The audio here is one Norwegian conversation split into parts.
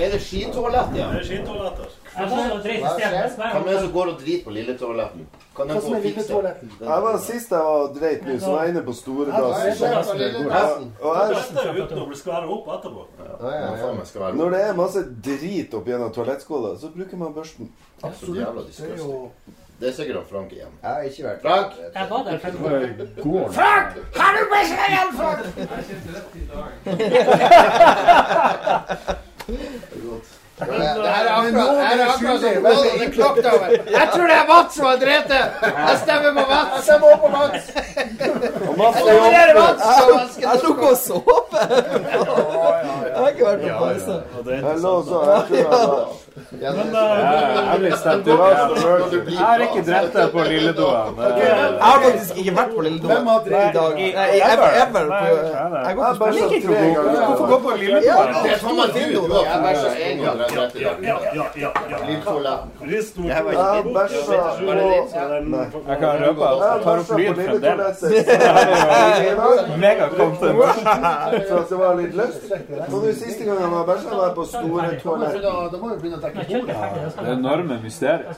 Er det skitoalett, ja? Det er skitoaletter. Stedet. Hvem er det som går og driter på? Kan Hva jeg som få er lille fikse toaletten? Jeg var Sist jeg var dreit nå, så var jeg inne på store det er dassen. Er uten å bli skværa opp etterpå. Når det er masse drit opp gjennom toalettskåla, så bruker man børsten. absolutt jævla Det er er sikkert Frank igjen. Jeg har ikke vært Frank! Jeg var der Frank! Går. Det her er akkurat, det her er akkurat som Golden the Clock over. Jeg tror det er Mats som har drept det! Jeg stemmer på Mats! Jeg stemmer på Mats! Jeg tok. Jeg og sov! Jeg har ikke vært på pause. Er Jeg lå så jeg men uh, Jeg blir stemt i Jeg Jeg har ikke drept deg på lilledoen. Jeg har faktisk ikke vært på Lilledoen. Hvem har i dag. Nei, ever, ever. På, jeg går Jeg på bæsja spørsmål. tre ganger. Hvorfor gå på lilledoen? Det er faen meg du! Du har Jeg bæsja en gang. Ja, ja, ja, ja, ja, ja. Jeg bæsja. Jeg kan røpe at Jeg jeg tar opp lyd fremdeles. Mega-content. Så det var litt lyst. Siste gang jeg var bæsja, var jeg på store toalett. Bordet. er ferdig. da Det enorme mysteriet. at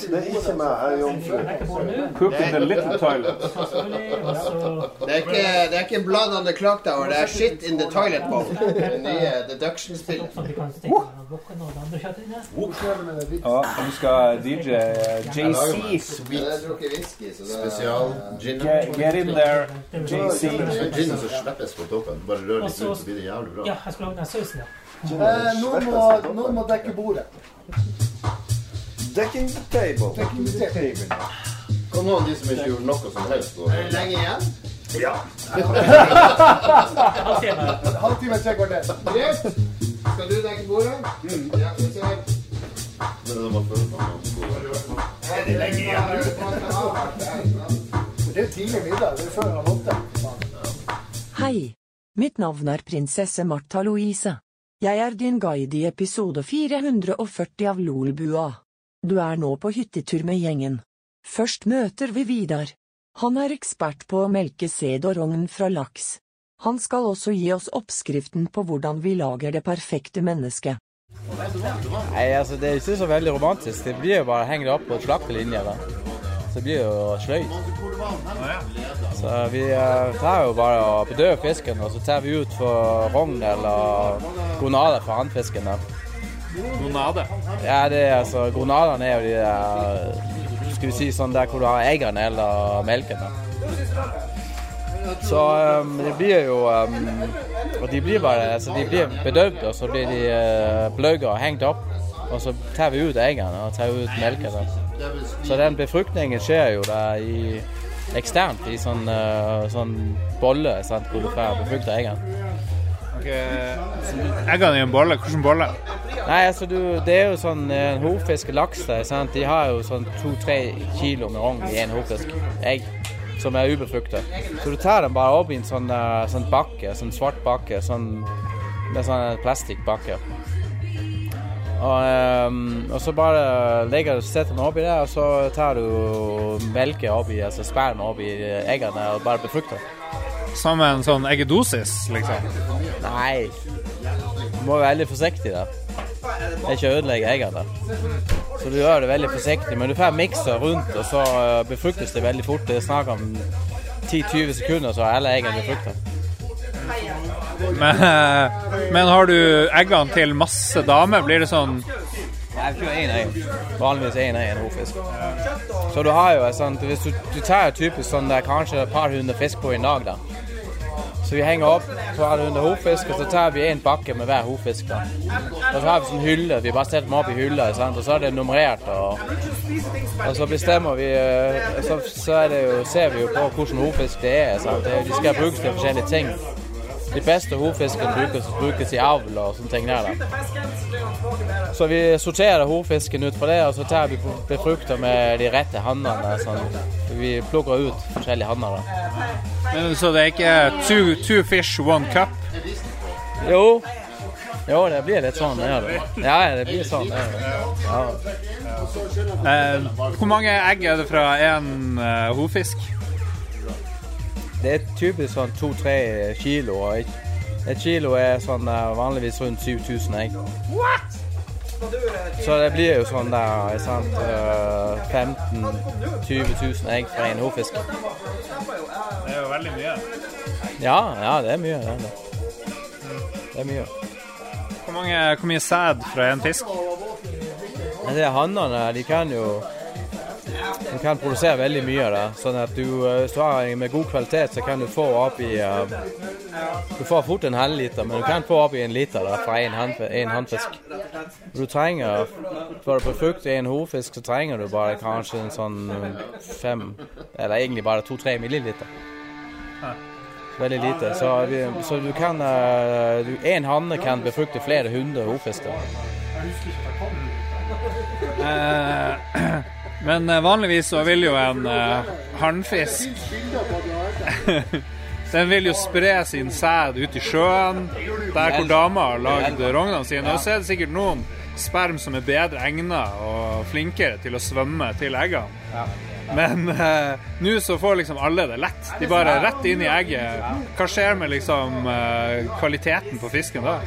det er ikke meg, jeg er jomfru. In the little toilet. Det er ikke, det er ikke Blood on the Clock Tower, det er Shit in the Toilet Bowl. Det nye deduction-spillet. sånn det? Ja, nå skal DJ JC har drukket whisky, Spesial gin. get, get in there. JC. Ginen som slippes på toppen. Bare rør litt rundt, så blir det jævlig bra. Ja, jeg skal lage den sausen, ja. Eh, Noen må, noen må dekke bordet. Decking the table. Dekking the table. Kan noen av de som ikke gjorde noe som helst og... Er det lenge igjen? Ja. Halvtime, tre kvarter. Greit. Skal du dekke bordet? Ja, vi ser. Er det lenge igjen? Det er tidlig middag. Det er før halv åtte. Hei. Mitt navn er prinsesse Martha Louise. Jeg er din guide i episode 440 av Lolbua. Du er nå på hyttetur med gjengen. Først møter vi Vidar. Han er ekspert på å melke sæd og rogn fra laks. Han skal også gi oss oppskriften på hvordan vi lager det perfekte mennesket. Nei, altså Det er ikke så veldig romantisk. Det blir jo bare å henge det opp på slaktelinja. da. Så det blir jo sløyt. Så vi eh, tar jo bare og bedøver fisken, og så tar vi ut for rogn eller gonader for handfisken. da. Gonade. Ja, det er altså Gonadene er jo de der Skal vi si sånn der hvor du har eggene eller melken. da. Så um, det blir jo um, Og de blir bare altså de blir bedøvd, og så blir de uh, bløgget og hengt opp. Og så tar vi ut eggene og tar ut melken. da. Så den befruktningen skjer jo der i eksternt i sånn, uh, sånn bolle sant, hvor du får befrukta eggene. Eggene i en bolle. Hvilken bolle? Nei, altså du, det er jo sånn eh, En hovfisk og laks der, sant? de har jo sånn to-tre kilo med rogn i en hovfisk. Egg. Som er ubefruktet. Så du tar dem bare opp i en sånn, eh, sånn bakke, sånn svart bakke, sånn, med sånn plastikkbakke. Og, ehm, og så bare legger du setter den oppi det, og så tar du melke oppi, altså sperma oppi eggene og bare befrukter. Som en sånn eggedosis, liksom. Nei, du må være veldig forsiktig der. Er ikke ødelegge eggene. Så du gjør det veldig forsiktig, men du får miksa rundt, og så eh, befruktes det veldig fort. Det er snakk om 10-20 sekunder, så er alle eggene befrukta. Men, eh, men har du eggene til masse damer, blir det sånn Nei, vi kjører én egg. Vanligvis én egg en hovfisk. Så du har jo sånn Hvis du, du tar typisk sånn der kanskje et par hundre fisk på en dag, da. Så vi henger opp par hundre hovfisk, og så tar vi en bakke med hver hovfisk. da. Og så har vi sånn hylle. Vi bare setter dem opp i hylla, sant? og så er det nummerert. Og, og så bestemmer vi eh, Så, så er det jo, ser vi jo på hvilken hovfisk det er. Sant? De skal brukes til forskjellige ting. De beste hovfiskene brukes, brukes i avl og sånne ting der. da. Så vi sorterer hovfisken ut fra det, og så tar vi befrukter med de rette hannene. Sånn. Vi plukker ut forskjellige hanner. Men Så det er ikke two, two fish, one cup? Jo. Jo, det blir litt sånn. Ja, det, ja, det blir sånn. er. Ja. Eh, hvor mange egg er det fra én uh, hovfisk? Det er typisk sånn to-tre kilo. Et kilo er sånn vanligvis rundt 7000 egg. Så det blir jo sånn der sant, eh, 15 000-20 000 egg fra en hofisk. Det er jo veldig mye. Ja, ja, det er mye. Det er, det. det er mye. Hvor, mange, hvor mye sæd fra en fisk? Det det hannene, de kan jo de kan produsere veldig mye av det. Sånn at du, eh, hvis du har en med god kvalitet, så kan du få opp i eh, Du får fort en halvliter, men du kan få opp i en liter da, fra en, hand, en handfisk. Du trenger, For å befrukte en hovfisk, så trenger du bare kanskje en sånn fem Eller egentlig bare to-tre milliliter. Veldig lite. Så, vi, så du kan Én uh, En hanne kan befrukte flere hundre hovedfisker. Eh, men eh, vanligvis så vil jo en uh, hannfisk Den vil jo spre sin sæd ut i sjøen, der hvor dama har lagd rognene sine. Og så er det sikkert noen sperm som er bedre egnet og flinkere til å svømme til eggene. Men uh, nå så får liksom alle det lett. De bare rett inn i egget. Hva skjer med liksom uh, kvaliteten på fisken da?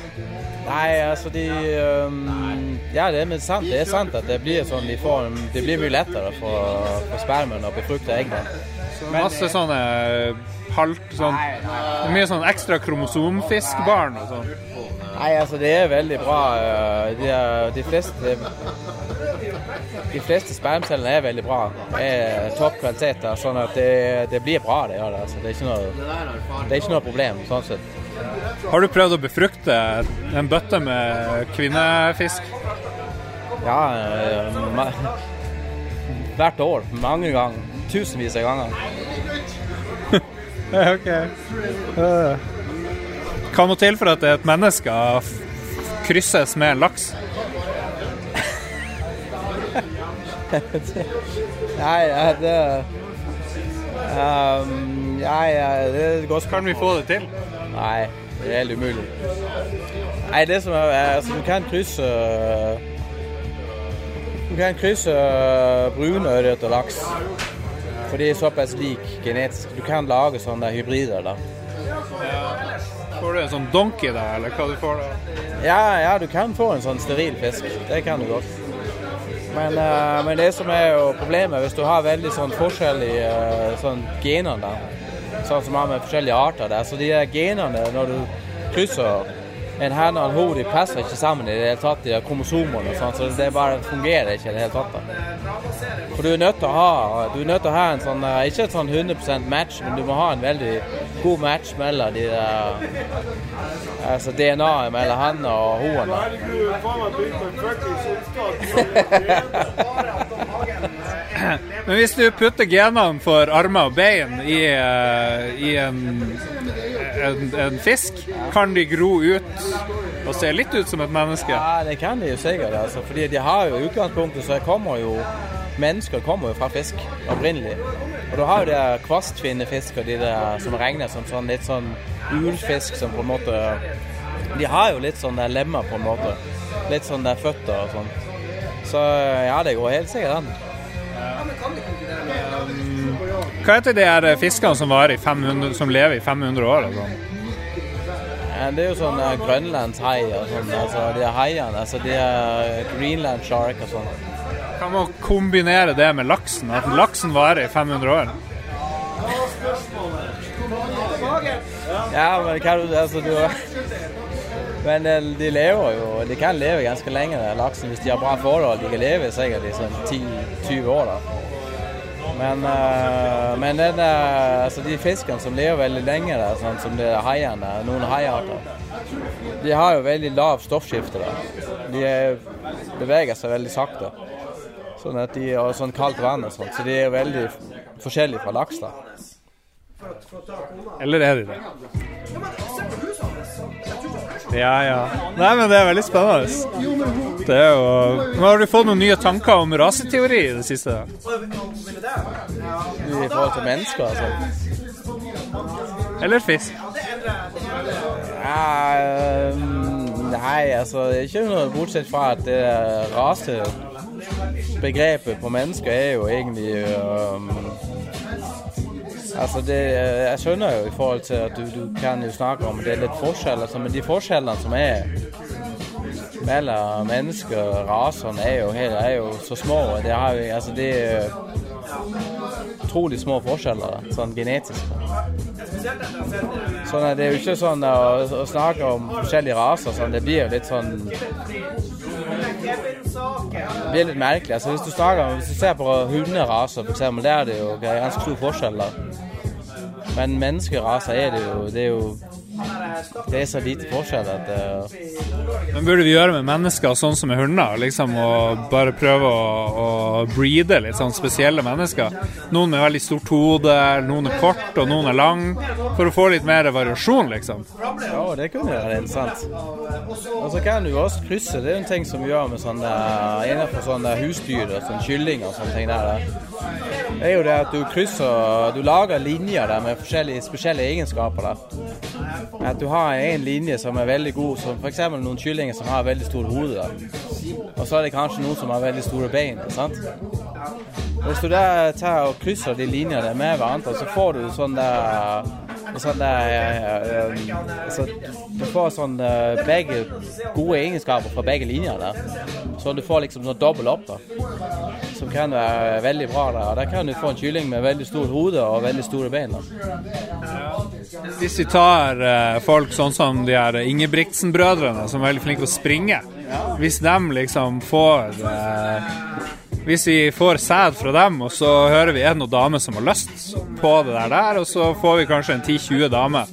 Nei, altså de um, Ja, det er sant, det er sant at det blir sånn de får, Det blir mye lettere for, for spermen å befrukte eggene. Masse sånne halvt sånn Mye sånn ekstra kromosomfiskbarn og sånn. Nei, altså det er veldig bra. øh, De, er- de fleste De fleste spermcellene er veldig bra. Er topp kvalitet. Sånn at det, det blir bra, det gjør det. Altså, det, er ikke noe, det er ikke noe problem sånn sett. Har du prøvd å befrukte en bøtte med kvinnefisk? Ja, øh, hvert år. Mange ganger. Tusenvis av ganger. OK. Eh, Hva må til for at et menneske krysses med en laks? Nei, det um, Nei, det er godt Kan vi få det til? Nei, det er helt umulig. Nei, det som er Altså, du kan krysse Du kan krysse brunørret og laks. For de er såpass lik genetisk. Du kan lage sånne hybrider, da. Får du en sånn donkey da, eller hva du får da? Ja, ja, du kan få en sånn steril fisk. Det kan du godt. Men, uh, men det som er jo problemet, hvis du har veldig sånn forskjellig uh, sånn gener da, sånn som har med forskjellige arter der, så de genene når du krysser en henne og en hode, de passer ikke sammen i det hele tatt, de der kromosomene og sånn, så det bare fungerer ikke i det hele tatt. da. For du er nødt til å ha, du er nødt til å ha en sånn, eh, ikke et sånn 100% match, men du må ha en veldig god match mellom de der, altså DNA-et mellom henne og hoen. da. Men hvis du putter genene for armer og bein i, eh, i en, en, en fisk, kan de gro ut og se litt ut som et menneske? Ja, det kan de jo sikkert. altså, fordi de har jo utgangspunktet så kommer jo Mennesker kommer jo fra fisk opprinnelig. Og du har jo de der og de der som regnes som sånn litt sånn ulfisk som på en måte De har jo litt sånn der lemmer, på en måte. Litt sånn der føtter og sånt. Så ja, det går helt sikkert an. Hva heter de her fiskene som, varer i 500, som lever i 500 år? sånn? Det er jo sånn Grønlands grønlandshai og sånn. Altså, de er haiene. Altså, de er Greenland shark og sånn. Kan man kombinere det med laksen? At laksen varer i 500 år? Ja, men hva er du Altså, du Men eh, de lever jo De kan leve ganske lenge, laksen, hvis de har bra forhold. De kan leve sikkert i sånn 10-20 år, da. Men, eh, men den, eh, altså de fiskene som lever veldig lenge, der, sånn som de haiene, noen haiarter, de har jo veldig lav stoffskifte. da. De er, beveger seg veldig sakte. Sånn at de har sånn kaldt vann og sånt, så de er veldig forskjellige fra laks. da. Eller er de det? Ja, ja. Nei, men det er veldig spennende. Det er jo Men Har du fått noen nye tanker om raseteori i det siste? I forhold til mennesker, altså. Eller fisk? Ja, um, nei, altså ikke noe bortsett fra at det rasebegrepet på mennesker er jo egentlig øhm, Altså det, jeg skjønner jo i forhold til at du, du kan jo snakke om det er litt forskjeller, altså, men de forskjellene som er mellom mennesker og rasene, er jo, er jo så små. Det, har altså det er utrolig små forskjeller, sånn genetisk. Sånn at det er jo ikke sånn å, å snakke om forskjellige raser, sånn, det blir litt sånn det blir litt merkelig. Altså, hvis, du snakker, hvis du ser på hunderaser, eksempel, der er det jo ganske stor forskjell. Da. Men menneskeraser er det jo Det er jo det er så lite forskjell at uh, Men burde vi gjøre med mennesker sånn som med hunder? Liksom å bare prøve å, å breede litt sånn spesielle mennesker? Noen med veldig stort hode, noen er kort, og noen er lang. For å få litt mer variasjon, liksom. Det kunne være interessant. Og så kan du også krysse. Det er en ting som vi gjør med sånne innenfor sånne husdyr, sånn kylling og sånne ting der. Det er jo det at du krysser Du lager linjer der med forskjellige spesielle egenskaper. der. At du har en linje som er veldig god, som f.eks. noen kyllinger som har veldig stort hode. der. Og så er det kanskje noen som har veldig store bein. sant? Hvis du der tar og krysser de linjene med hverandre, så får du sånn der sånn der altså, Du får sånn eh, begge gode egenskaper fra begge linjer der. Så du får liksom sånn dobbel opp, da. Som kan være veldig bra. der. Der kan du få en kylling med veldig stort hode og veldig store bein. da. Hvis vi tar eh, folk sånn som de her Ingebrigtsen-brødrene, som er veldig flinke til å springe Hvis de liksom får eh, Hvis vi får sæd fra dem, og så hører vi en og dame som har lyst på det der, og så får vi kanskje en 10-20 damer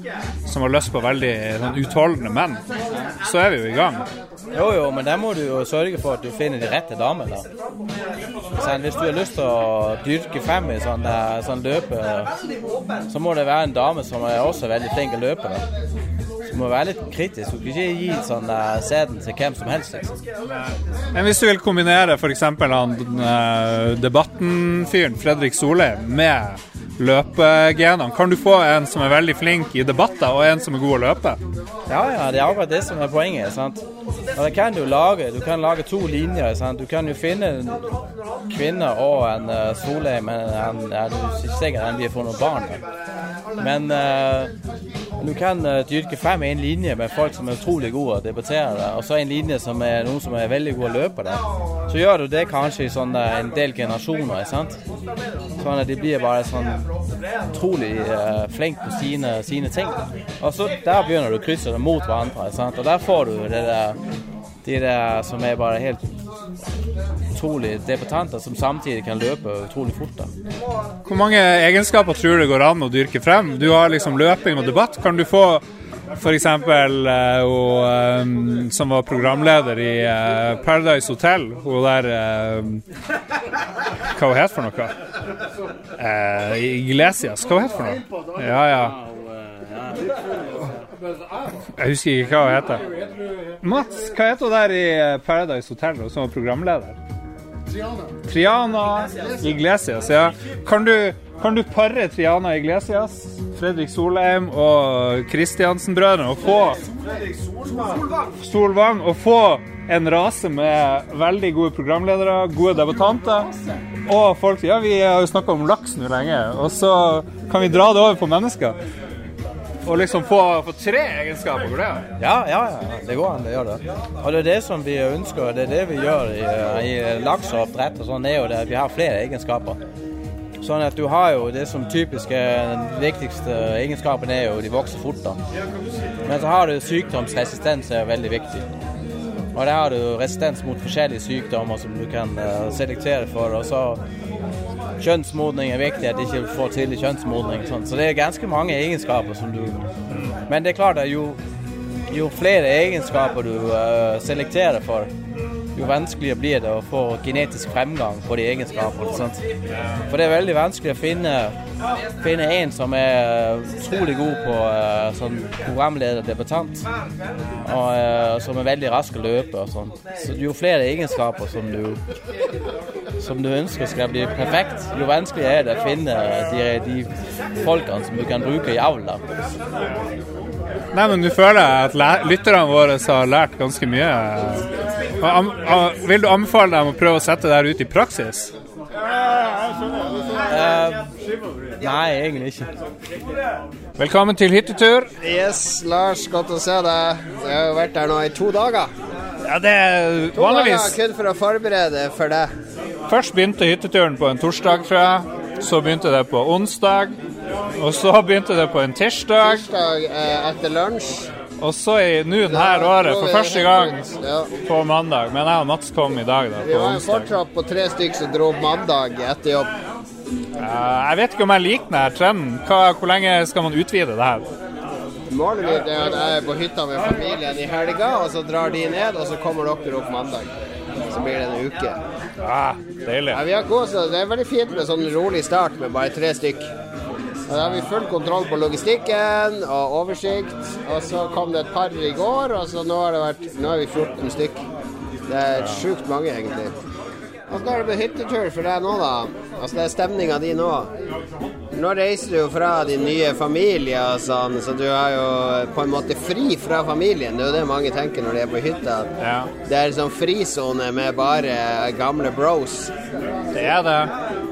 som har lyst på veldig sånn utholdende menn, så er vi jo i gang. Jo, jo, men der må du jo sørge for at du finner de rette damene. Sånn, hvis du har lyst til å dyrke frem i sånn, eh, sånn løpe, så må det være en dame som er også veldig flink til å løpe. Da. Du må være litt kritisk. Du kan ikke gi sånn uh, sæden til hvem som helst. Liksom. Men hvis du vil kombinere f.eks. han uh, debatten-fyren Fredrik Solheim med løpegenene, kan du få en som er veldig flink i debatter, og en som er god å løpe? Ja, ja, det er akkurat det som er poenget. sant? Og det kan du lage. Du kan lage to linjer. sant? Du kan jo finne en kvinne og en uh, Solheim, men en, er du ikke sikker at de får noen barn. Men uh, du kan uh, dyrke frem en linje med folk som er utrolig gode å debattere, og så en linje som er noen som er veldig gode å løpe. det. Så gjør du det kanskje i sånn, en del generasjoner. sant? Sånn at de blir bare sånn utrolig uh, flinke på sine, sine ting. Og så der begynner du å krysse det mot hverandre. sant? Og der får du det der, de der som er bare helt utrolig debutanter, som samtidig kan løpe utrolig fort. da. Hvor mange egenskaper tror du det går an å dyrke frem? Du har liksom løping og debatt. Kan du få f.eks. Uh, um, som var programleder i uh, Paradise Hotel, hun der Hva hun het for noe? Uh, Iglesias, hva hun het for noe? Ja, ja. Jeg husker ikke hva hun heter. Mats, hva heter hun der i Paradise Hotel som var programleder? Triana Iglesias, ja. Kan du, kan du pare Triana Iglesias, Fredrik Solheim og Kristiansen-brødrene og få Solvang og få en rase med veldig gode programledere, gode debattanter og folk Ja, vi har jo snakka om laks nå lenge, og så kan vi dra det over på mennesker. Og liksom få, få tre egenskaper for det. Ja, ja, ja, det går an å gjøre det. Og det er det som vi ønsker, det er det vi gjør i, i lakseoppdrett og sånn, er jo det at vi har flere egenskaper. Sånn at du har jo det som typiske Den viktigste egenskapen er jo de vokser fort. da. Men så har du sykdomsresistens er veldig viktig. Og der har du resistens mot forskjellige sykdommer som du kan uh, selektere for. Og så kjønnsmodning er viktig, at du ikke får tidlig kjønnsmodning. Sånn. Så det er ganske mange egenskaper som du Men det er klart at jo, jo flere egenskaper du uh, selekterer for, jo vanskeligere blir det å få genetisk fremgang på de egenskapene. For det er veldig vanskelig å finne, finne en som er utrolig god på uh, sånn programleder-debutant, og uh, som er veldig rask å løpe og sånn. Så jo flere egenskaper som du som du ønsker skal bli perfekt, jo vanskeligere er det å finne de, de folkene som du kan bruke i avl. Nei, men du føler jeg at lytterne våre har lært ganske mye. Og am- Vil du anbefale dem å prøve å sette det her ut i praksis? Uh, Nei, egentlig ikke. Velkommen til hyttetur. Yes, Lars, godt å se deg. Jeg har jo vært der nå i to dager. Ja, det er vanligvis To dager kun for å forberede for deg. Først begynte hytteturen på en torsdag, tror jeg. Så begynte det på onsdag. Og så begynte det på en tirsdag. Tirsdag eh, etter lunsj. Og så i nå denne året, for første gang, Ja. på mandag. Men jeg og Mats kom i dag, da, Vi på var en onsdag. fortsatt på tre stykker som dro mandag etter jobb. Eh, Jeg vet ikke om jeg liker denne trenden. Hva, hvor lenge skal man utvide det her? Målet mitt er at jeg er på hytta med familien i helga, og så drar de ned, og så kommer dere opp mandag. Så blir det en uke. Ah, deilig. Ja, vi har. Det er veldig fint med sånn rolig start med bare tre stykk. Og Da har vi full kontroll på logistikken og oversikt. Og så kom det et par i går, og så nå har, det vært, nå er vi 14 stykk. Det er sjukt mange, egentlig. Åssen er det med hyttetur for deg nå, da? Altså, det er stemninga di nå. Nå reiser du jo fra din nye familie og sånn, så du er jo på en måte fri fra familien. Det er jo det mange tenker når de er på hytta. Ja, Det er sånn frisone med bare gamle bros. det er det.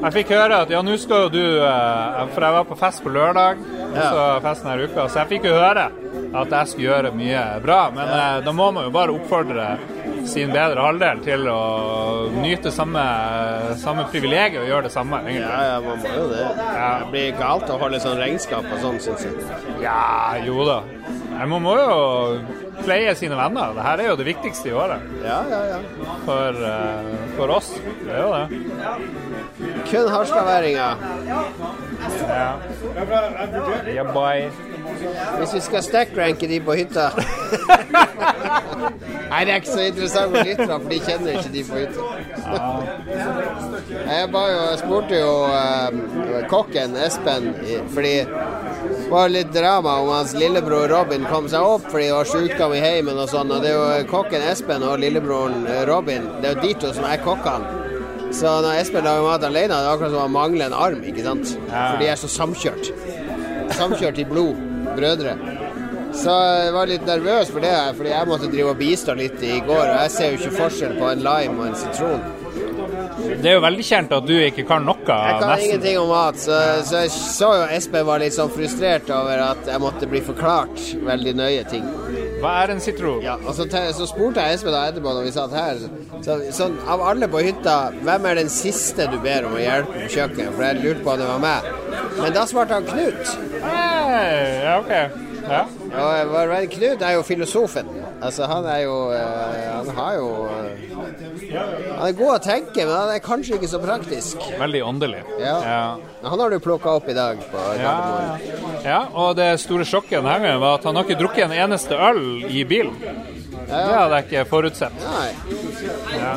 Jeg fikk høre at ja, nå skal jo du eh, For jeg var på fest på lørdag, så festen her uka, så jeg fikk jo høre at jeg skulle gjøre mye bra. Men ja. da må man jo bare oppfordre sin bedre halvdel til å nyte samme, samme privilegiet og gjøre det samme. egentlig. Ja, ja, man må jo det. Det blir galt å holde sånn regnskap og sånn, syns jeg. Ja, jo da. Man må jo pleie sine venner. Dette er jo det viktigste i året Ja, ja, ja. for, uh, for oss. Det er jo det. Kun harstadværinger. Ja. Yeah, boy. Hvis vi skal stackranke de på hytta Nei, det er ikke så interessant for lytterne, for de kjenner ikke de på hytta. Jeg ba jo, jeg spurte jo eh, kokken Espen, fordi det var litt drama om hans lillebror Robin kom seg opp fordi det var sykdom i heimen og sånn. Og det er jo kokken Espen og lillebroren eh, Robin, det er jo de to som er kokkene. Så når Espen lager mat alene, det er akkurat som han mangler en arm, ikke sant? For de er så samkjørt. Samkjørt i blod, brødre. Så jeg var litt nervøs for det, her, fordi jeg måtte drive og bistå litt i går. Og jeg ser jo ikke forskjell på en lime og en sitron. Det er jo veldig kjent at du ikke kan noe, Jeg kan nesten. ingenting om mat, så, så jeg så jo Espen var litt sånn frustrert over at jeg måtte bli forklart veldig nøye ting. Hva er en sitron? Ja, og så, spurte jeg Espen da etterpå når vi satt her, så, sånn, av alle på hytta, hvem er den siste du ber om å hjelpe på kjøkkenet? For jeg lurte på om det var meg. Men da svarte han Knut. Hey, ja, ok. Ja. Og venn Knut er jo filosofen. Altså, han er jo eh, Han har jo eh, Han er god å tenke, men han er kanskje ikke så praktisk. Veldig åndelig. Ja. Ja. Han har du plukka opp i dag på Ja, ja, og det store sjokket denne gangen var at han har ikke drukket en eneste øl i bilen. Det hadde jeg ikke forutsett. Ja.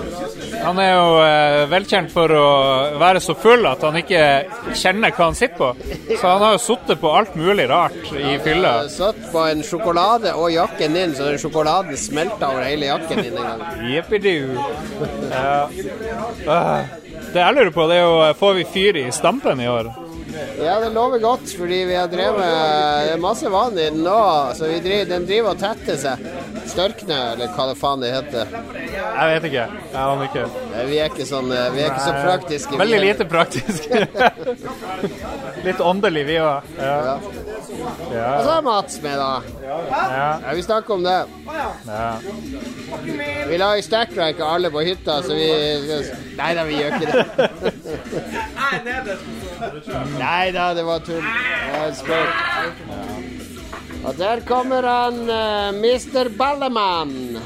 Han er jo eh, velkjent for å være så full at han ikke kjenner hva han sitter på. Så han har jo sittet på alt mulig rart i fylla. Satt på en sjokolade og jakken din, så den sjokoladen smelta over hele jakken din en gang. Jippidu. Ja. Ah, Det jeg lurer på, det er jo får vi fyr i stampen i år? Ja, det lover godt, fordi vi har drevet Det er masse vann i den nå, så vi driver, den driver og tetter seg. Størkne, eller hva det faen det heter. Jeg vet ikke. Jeg aner ikke. Vi er ikke sånn eh, Vi er ikke så praktiske. vi Veldig er- lite praktiske. Litt åndelig, vi òg. Ja. Ja. Ja. Og så er Mats med, da. Ja. Ja, vi snakker om det. Ja. Vi lager stackrank av alle på hytta, så vi Nei da, vi gjør ikke det. Nei da, det var tull. Det var. Og der kommer han, uh, Mr. Ballemann.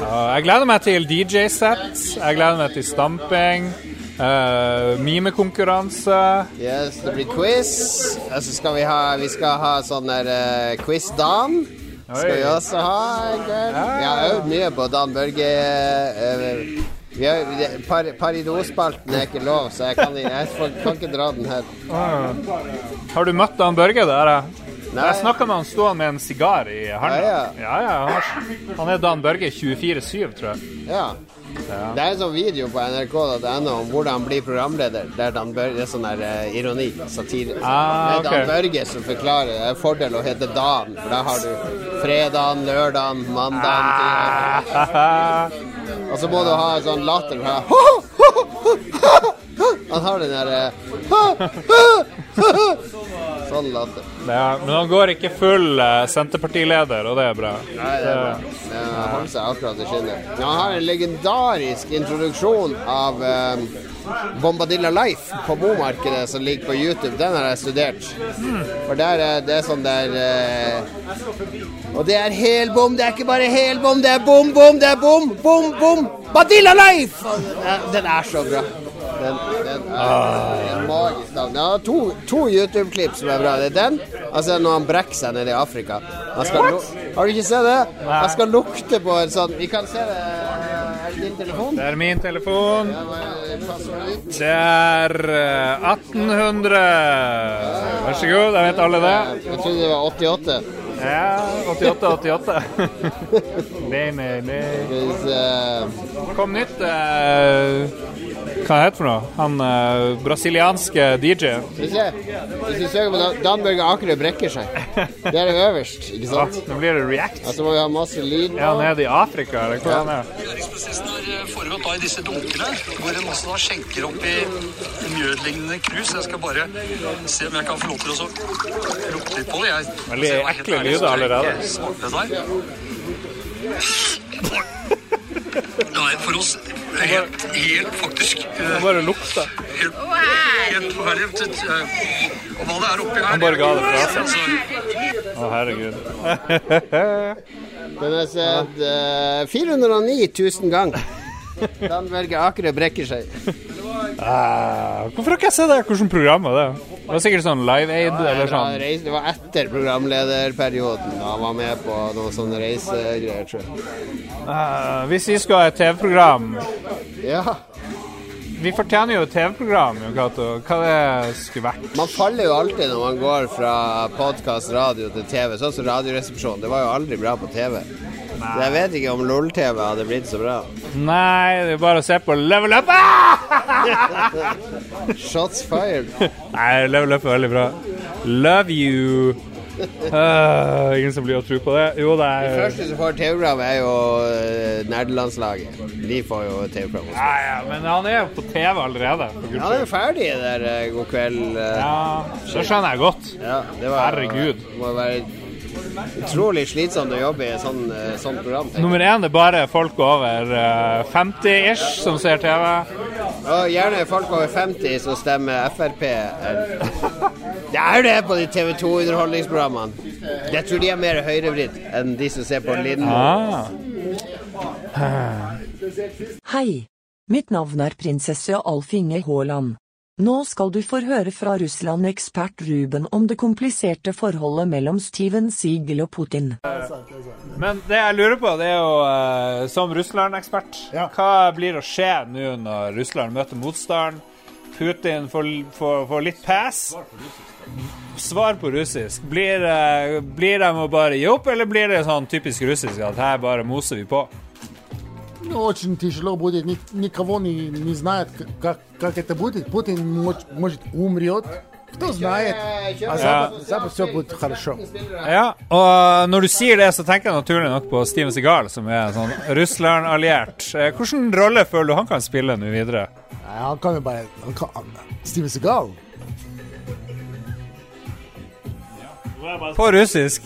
Ja, Jeg gleder meg til DJ-sett. Jeg gleder meg til stamping. Uh, mimekonkurranse. Yes, det blir quiz. Og så skal vi ha Vi skal ha sånn der uh, quiz-Dan. Skal vi også ha. Vi har øvd mye på Dan Børge. eh, vi har, par, Paridosspalten er ikke lov, så jeg kan, jeg kan ikke dra den her. Ah. Har du møtt Dan Børge der? Nei. Jeg snakka med han stående med en sigar i hånda. Ja, Ja, ja, han, han er Dan Børge 24-7, tror jeg. Ja. Det er en sånn video på nrk.no om hvordan bli programleder. Der Dan Børge, det er sånn der uh, ironi, satire. Ah, Det er Dan. Børge som forklarer. Det er fordel å hete Dan, for da har du fredagen, lørdagen, mandagen. Ah. Og så må du ha en sånn latter. her. Han har den derre Sånn latter. Ja, men han går ikke full eh, Senterpartileder, og det er bra. Nei, det er bra. Han holder seg akkurat i skinnet. Ja, han har en legendarisk introduksjon av um, Bombadilla Life på bomarkedet som ligger på YouTube. Den har jeg studert. For der er det sånn der eh, Og det er helbom, det er ikke bare helbom, det er bom, bom, det er bom, bom, bom! Badilla Life! Den er så bra. Den, den er en magisk navn. Ja, to, to YouTube-klipp som er bra. Det er den, altså når han brekker seg nede i Afrika. Skal har du ikke sett det? Han skal lukte på en sånn Vi kan se det. Er det din telefon? Det er min telefon. Det er eh, 1800. Vær så god, jeg vet alle det. Jeg trodde det var 88. Ja, 88, 88. Nei, nei, nei. Eh, Kom nytt eh, Hva heter det for noe? Han uh, brasilianske DJ-en. Skal vi se. Hvis du søker på Dan- Dan Børge Akerø brekker seg. Det er det øverst, ikke Ja, sant? nå blir det react. Og så må vi ha masse lyd. nå. han nede i Afrika, eller hvor han er? Læringsprosessen har foregått da i disse dunkene, hvor en også da skjenker opp i mjødlignende krus. Jeg skal bare se om jeg kan få lov til å lukte litt på det. Jeg, Veldig ekle lyder allerede. der. Det er for oss helt, helt faktisk Det Han bare lukta. helt, helt forferdelig. Eh, Og hva det er oppi her Han bare ga det fra seg. Altså, Å, herregud. Den er sett eh, 409 000 ganger. Dan Børge Akerø brekker seg. Ah, hvorfor har ikke jeg sett det? Hvilket program var det? Det var sikkert sånn Live Aid eller sånn. reis- Det var etter programlederperioden. Da han var med på noen sånne reisegreier, tror jeg. Uh, hvis vi skal ha et TV-program Ja. Vi fortjener jo et TV-program, Jon Cato. Hva det skulle vært. Man faller jo alltid når man går fra podkast, radio til TV. Sånn som Radioresepsjonen. Det var jo aldri bra på TV. Så jeg vet ikke om LOL-TV hadde blitt så bra. Nei, det er bare å se på Level Up! Shots fired. Nei, Level Up er veldig bra. Love you. Uh, ingen som blir å tro på det. Jo, det De er første som får TV-program, er jo uh, nerdelandslaget. De får jo TV-program. ja, ja, Men han er jo på TV allerede. Ja, han er jo ferdig der eh, God kveld. eh. Ja, det skjønner jeg godt. Ja, det var, Herregud. Må være utrolig slitsomt å jobbe i et sånt, eh, sånt program. tenker. Nummer én er bare folk over eh, 50-ish som ser TV. Og gjerne folk over 50 som stemmer Frp. Det er jo det på de TV 2-underholdningsprogrammene. Jeg tror de er mer høyrevridd enn de som ser på Lindmo. Ah. Hei. Mitt navn er prinsesse Alf Inge Haaland. Nå skal du få høre fra Russland-ekspert Ruben om det kompliserte forholdet mellom Steven Siegel og Putin. Men det jeg lurer på, det er jo eh, som Russland-ekspert Hva blir å skje nå når Russland møter motstand? Putin får, får, får litt pass? Svar på russisk. Blir, eh, blir de å bare gi opp, eller blir det sånn typisk russisk at her bare moser vi på? Ну, Очень тяжело будет, Ни- никого не, не знает, к- как, как это будет. Путин мож- может умрет, кто знает. А Запад, Запад все будет хорошо. Ja, og når du sier det, så tenker jeg naturlig nok på Steven Seagal, som er sånn Russland-alliert. Eh, Hvilken rolle føler du han kan spille nå videre? Nej, Han kan ju bara... Han kan, Steven Seagal. På russisk.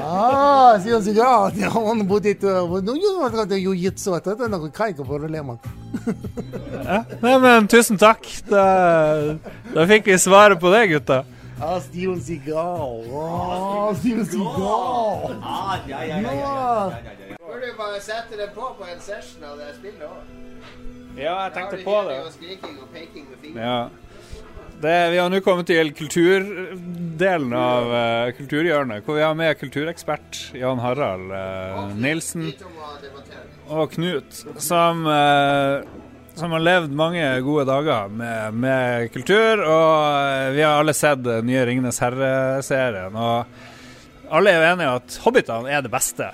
А, Стивен Сигал? А, Стивен Сигал. Он будет... э, Ну, ну, вот это яйцо. Это ну, какая проблема. Ja. Nei, men tusen takk. Da, da fikk vi svaret på det, gutta. А, Стивен Сигал. А, Стивен Сигал. Ну, Burde du bare sette det på på en session av det spillet òg? Ja, jeg tenkte på det. Og skriking og peking med fingeren. Ja. Det, vi har nå kommet til kulturdelen av uh, Kulturhjørnet, hvor vi har med kulturekspert Jan Harald uh, Nilsen og Knut, som, uh, som har levd mange gode dager med, med kultur. Og vi har alle sett den nye 'Ringenes herre'-serien. Og alle er jo enige at 'Hobbitene' er det beste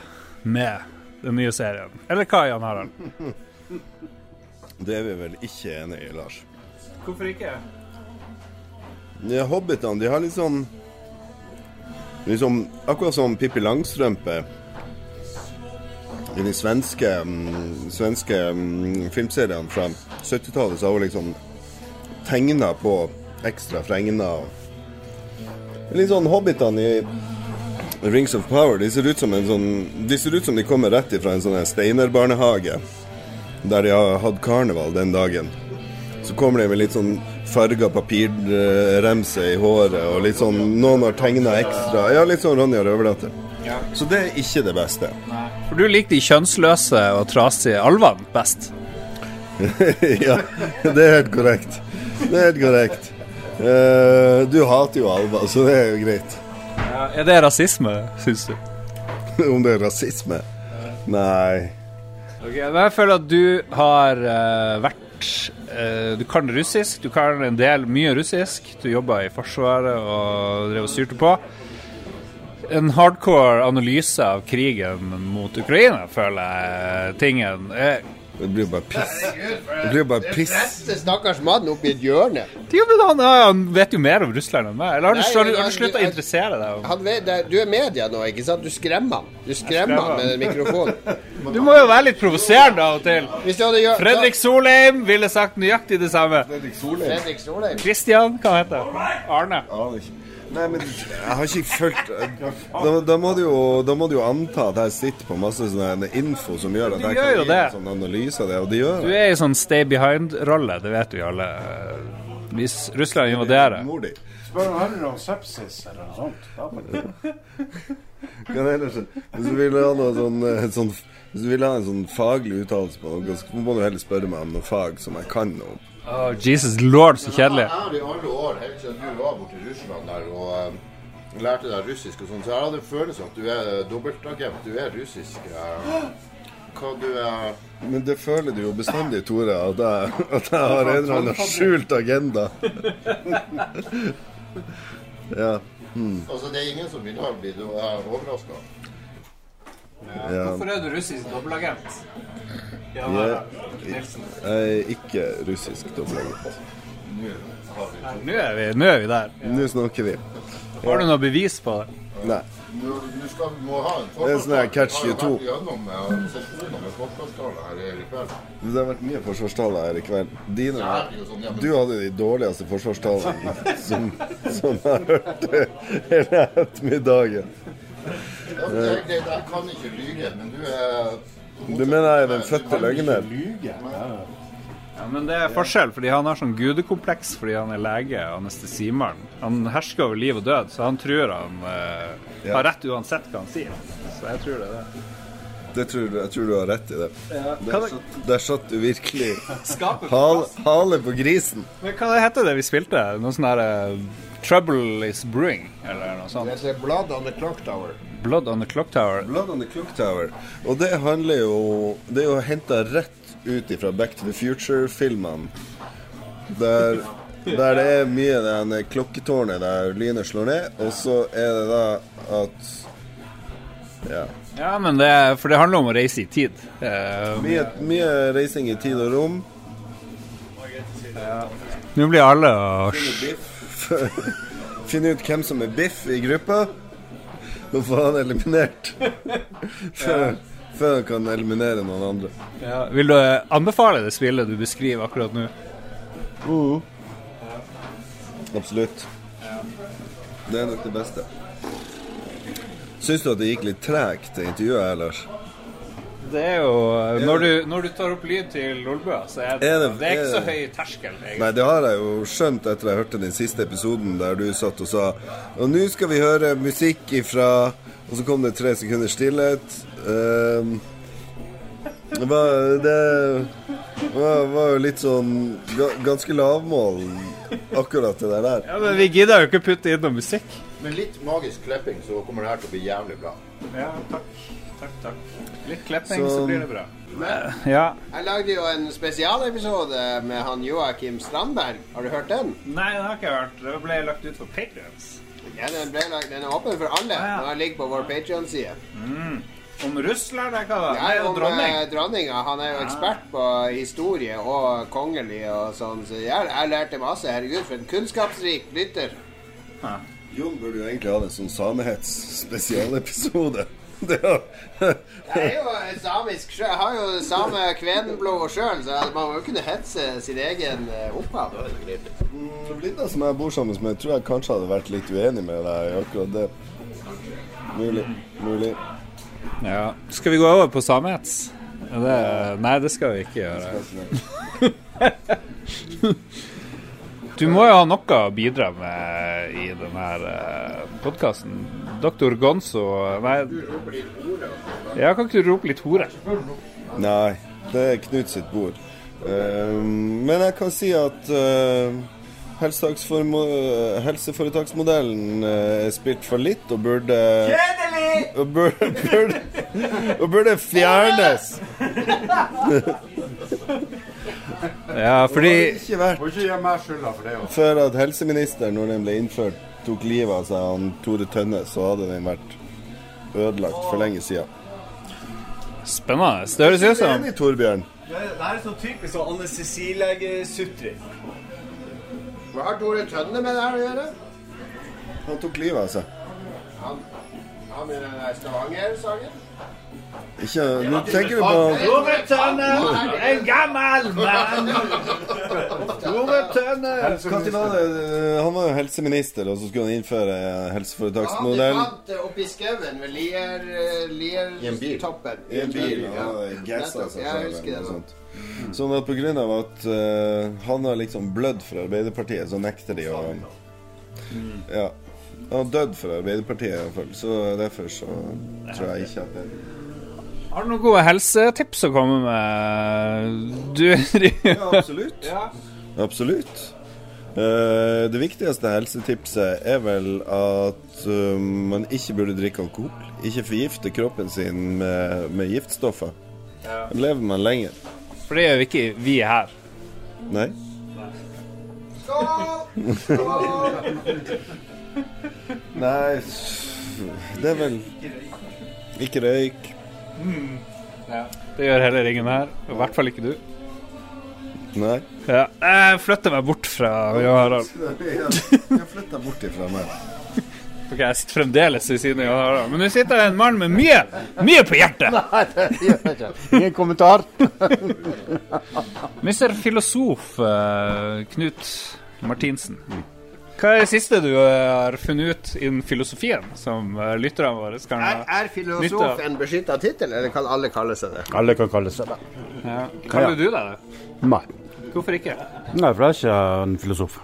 med den nye serien. Eller hva, Jan Harald? Det er vi vel ikke enig i, Lars. Hvorfor ikke? Ja, Hobbitene de har litt sånn Liksom Akkurat som Pippi Langstrømpe i de svenske, mm, svenske mm, filmseriene fra 70-tallet, så har hun liksom tegna på ekstra fregner. Litt sånn Hobbitene i Rings of Power, de ser ut som, en sånn, de, ser ut som de kommer rett ifra en sånn steinerbarnehage, der de har hatt karneval den dagen. Så kommer de med litt sånn farga papirremse i håret, og litt sånn Noen har tegna ekstra. Ja, litt sånn Ronja Røverdatter. Ja. Så det er ikke det beste. For du liker de kjønnsløse og trasige alvene best. ja, det er helt korrekt. Det er helt korrekt. Uh, du hater jo alver, så det er jo greit. Ja, er det rasisme, syns du? Om det er rasisme? Nei. Ok, men jeg føler at du har uh, vært Du kan russisk, du kan en del mye russisk. Du jobba i Forsvaret og drev og styrte på. En hardcore analyse av krigen mot Ukraina, føler jeg tingen er Det blir jo bare piss. Det blir jo bare piss. Den stakkars mannen oppi i et hjørne. Men han, han vet jo mer om Russland enn meg. Eller har du, du, slutta å interessere deg? Han vet, du er media nå, ikke sant? Du skremmer han. Du skremmer han med den mikrofonen. Du må jo være litt provoserende av og til. Hvis du hadde gjort Fredrik Solheim ville sagt nøyaktig det samme. Fredrik Solheim. Kristian, hva heter han? Arne. Arne. Nei, men jeg har ikke fulgt da, da, må du jo, da må du jo anta at jeg sitter på masse sånn info som gjør at jeg gjør kan gi en sånn analyse av det, og det gjør Du er i sånn stay behind-rolle, det vet vi alle. Hvis Russland invaderer. Spør om heller om sepsis eller noe sånt. Kan jeg ellers, hvis du vil ha noe sånn, eh, sånn Hvis du vil ha en sånn faglig uttalelse på noe, så må du heller spørre meg om noe fag som jeg kan noe om. Åh, Jesus lord, så kjedelig. Jeg har i alle år, helt siden du var borte i Russland der og eh, lærte deg russisk og sånn, så jeg hadde en følelse av at du er dobbeltagent. Du er russisk. eh, hva du er Men det føler du jo bestandig, Tore, at jeg, at jeg har en eller annen skjult agenda. ja. Hmm. Altså, det er ingen som i dag blir overraska. Ja. Hvorfor er du russisk dobbeltagent? Ja, Jeg, jeg er ikke russisk dobbeltagent. Nå er vi, nå er vi der. Nå snakker vi. Har du noe bevis på det? Nei. Du, skal, må ha en Det er sånn her catch Har jo 22. vært gjennom eh. Det har vært mye forsvarstaler her i kveld. Dine, sånn, du hadde de dårligste forsvarstalene som, som jeg har hørt hele ettermiddagen. Ja, men det kan ikke lyge, men du er Du mener jeg er den fødte løgner? Ja, men det er forskjell, fordi han har sånn gudekompleks fordi han er lege og anestesimann. Han hersker over liv og død, så han tror han eh, har rett uansett hva han sier. Så jeg tror det er det. Det tror du, jeg tror du har rett i det. Ja, Der hva- satt, der satt du virkelig Skapet på hale, hale på grisen. Men hva heter det vi spilte? Noe sånn her eh, Trouble is brewing, eller noe sånt? Det heter Blood on the Clock Tower. Blood on the Clock Tower. Blood on the Clock Tower. Og det handler jo Det er jo henta rett ut ifra Back to the Future-filmene. Der, der det er mye det klokketårnet der lynet slår ned, og så er det da at Ja. Ja, men det, for det handler om å reise i tid. Eh, Mye, mye reising i tid og rom. Nå blir alle å Finne ut hvem som er biff i gruppa, og få han eliminert. Før, før han kan eliminere noen andre. ja, Vil du eh, anbefale det spillet du beskriver akkurat nå? Absolutt. Det er nok det beste. Syns du at det gikk litt tregt, det intervjuet her, Lars? Det er jo Når du, når du tar opp lyd til Lolbua, så er det, Er det- det er ikke så er det- høy terskel. egentlig. Nei, det har jeg jo skjønt etter jeg hørte den siste episoden der du satt og sa Og nå skal vi høre musikk ifra Og så kom det tre sekunder stillhet. Um, det var Det var, var jo litt sånn ganske lavmål, akkurat det der. Ja, men Vi gidder jo ikke putte inn noe musikk. Med litt magisk klepping så kommer det her til å bli jævlig bra. Ja, takk. Takk, takk. Litt klepping, så, Så- blir det bra. Ja. Jeg lagde jo en spesialepisode med han Joakim Strandberg. Har du hørt den? Nei, den har ikke jeg hørt. Den ble lagt ut for patrions. Ja, den, ble lagt, den er åpen for alle. Ah, ja. Den ligger på vår Patrion-side. Om Russland, eller hva? Ja, Nei, om dronning. eh, dronninga. Han er jo ekspert på historie og kongelig og sånn, så jeg, jeg lærte masse. Herregud, for en kunnskapsrik lytter. Jon burde jo egentlig ha en sånn samehets spesialepisode. det er, jo samisk sjø. Jeg har jo det samme kvenblod sjøl, så man må jo kunne hetse sin egen eh, opphav. Mm, Linda som jeg bor sammen med, tror jeg kanskje hadde vært litt uenig med deg i akkurat det. Mulig. Mulig. Ja. Skal vi gå over på samehets? Det, nei, det skal vi ikke gjøre. Du må jo ha noe å bidra med i denne podkasten. Doktor Gonzo Nei, ja, kan ikke du rope litt hore? Nei, det er Knut sitt bord. Eh, men jeg kan si at uh, helseforetaksmodellen eh, er spilt for litt og burde Og burde, burde, og burde fjernes. Ja, fordi ikke vært Må ikke gi meg skylda for det. også. Før at helseministeren, når den ble innført, tok livet av seg han Tore Tønne, så hadde den vært ødelagt for lenge siden. Spennende. Det høres ut som Enig, Torbjørn. Det er sånn typisk sånn Anne Cecilie-sutring. Hva har Tore Tønne med det her å gjøre? Han tok livet av seg. Han, han med den der Stavanger-sangen? Ikke Nå tenker du på Tore Tønne, en gammel mann. Tore Tønne. Var det Han var jo helseminister, og så skulle han innføre Han helseforetaksmodell. fant det oppi skauen ved Lier, Liertoppen. I en bil. Seg selv sånt. Sånn at på grunn av at eh, han har liksom blødd for Arbeiderpartiet, så nekter de å Ja. Han har dødd for Arbeiderpartiet, iallfall. Så derfor så tror jeg ikke at det Har du noen gode helsetips å komme med? Du Ja, absolutt. Absolutt. Uh, det viktigste helsetipset er vel at uh, man ikke burde drikke alkohol. Ikke forgifte kroppen sin med, med giftstoffer. Ja. Da lever man lenger. For det gjør vi ikke vi her. Nei? Nei Det er vel Ikke røyk. Ja. Det gjør heller ingen her. I hvert fall ikke du. Nei. Ja. Jeg flytter meg bort fra Jan Harald. Jeg flytter bort ifra meg. Ok, Jeg sitter fremdeles ved siden av Jan Harald. Men nå sitter det en mann med mye, mye på hjertet. Nei, det gjør jeg ikke. Ingen kommentar. Mr. Filosof eh, Knut Martinsen. Hva er det siste du eh, har funnet ut innen filosofien, som eh, lytterne våre kan Er, er filosof en beskytta tittel, eller kan alle kalle seg det? Alle kan kalle seg det. Ja. Kaller Ja. du deg det? Nei. Hvorfor ikke? Nei, for jeg er ikke en filosof.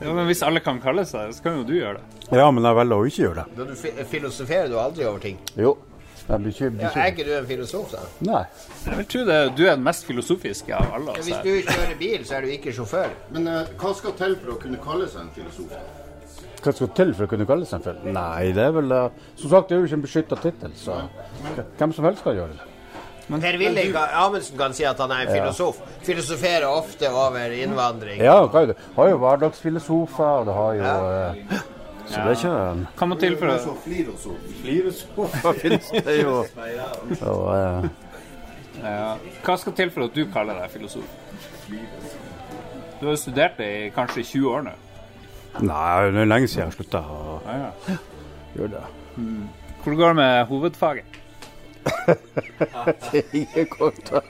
Ja, men Hvis alle kan kalle seg det, så kan jo du gjøre det. Ja, men jeg velger å ikke gjøre det. Da du filosoferer du aldri over ting. Jo. Jeg blir ikke, blir Ja, er ikke du en filosof, da? Nei. Jeg vil tro det, du er den mest filosofiske av alle. Ja, hvis du kjører bil, så er du ikke sjåfør. Men eh, hva skal til for å kunne kalle seg en filosof? Hva skal til for å kunne kalle seg en filosof? Nei, det er vel eh, Som sagt, det er jo ikke en beskytta tittel, så hvem som helst kan gjøre det. Per-Willy Amundsen kan si at han er en Ja. filosof. Filosoferer ofte over innvandring. Ja, hva er det? Har jo hverdagsfilosofer, og det har jo eh, Så det er ikke en Hva må til for å Flirosofer finnes det jo. Og, uh... ja. Hva skal til for at du kaller deg filosof? Du har jo studert det i kanskje 20 år nå. Nei, det er lenge siden jeg slutta å Ja, ja. gjøre det. Hvordan går det med hovedfaget? Kommentar.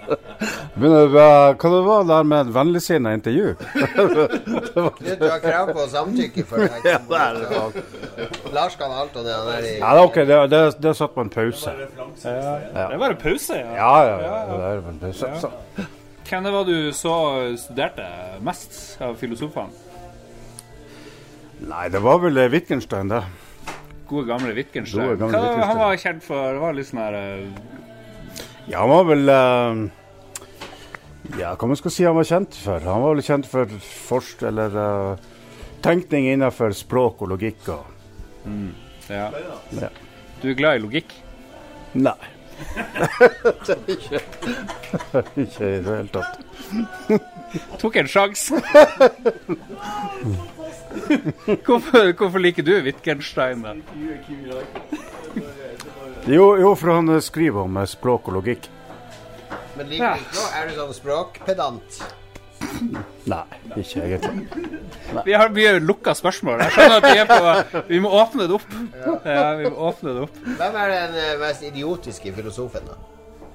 Begynner å være- Hva det var der med et vennligsinna intervju? Det var- Du har krav på samtykke for det. Ja, det er det. Lars kan alt om det han er i Ja, det er ok, det, det, det satt på en pause. Ja. Det var en pause, ja. Ja, ja, ja, det er en pause. Ja. Så. Hvem det var du så studerte mest av filosofene? Nei, det var vel eh, Wittgenstein, det. Gode, gamle Wittgenstein. Gode, gamle Hva han var kjent for? Det var litt sånn her eh, Ja, han var vel uh, Ja, hva man skal si han var kjent for? Han var vel kjent for forst, Eller uh, tenkning innenfor språk og logikk og mm, ja. Ja. Du er glad i logikk? Nei. ikke, ikke i det hele tatt. Tok en sjanse. hvorfor, hvorfor liker du Wittgenstein, da? Jo, jo, for han eh, skriver om eh, språk og logikk. Men liker du ikke Er du sånn språkpedant? Nei, ikke egentlig. Vi har mye lukka spørsmål. Jeg skjønner at vi er på Vi må åpne det opp. Ja, vi må åpne det opp. Hvem er den eh, mest idiotiske filosofen, da?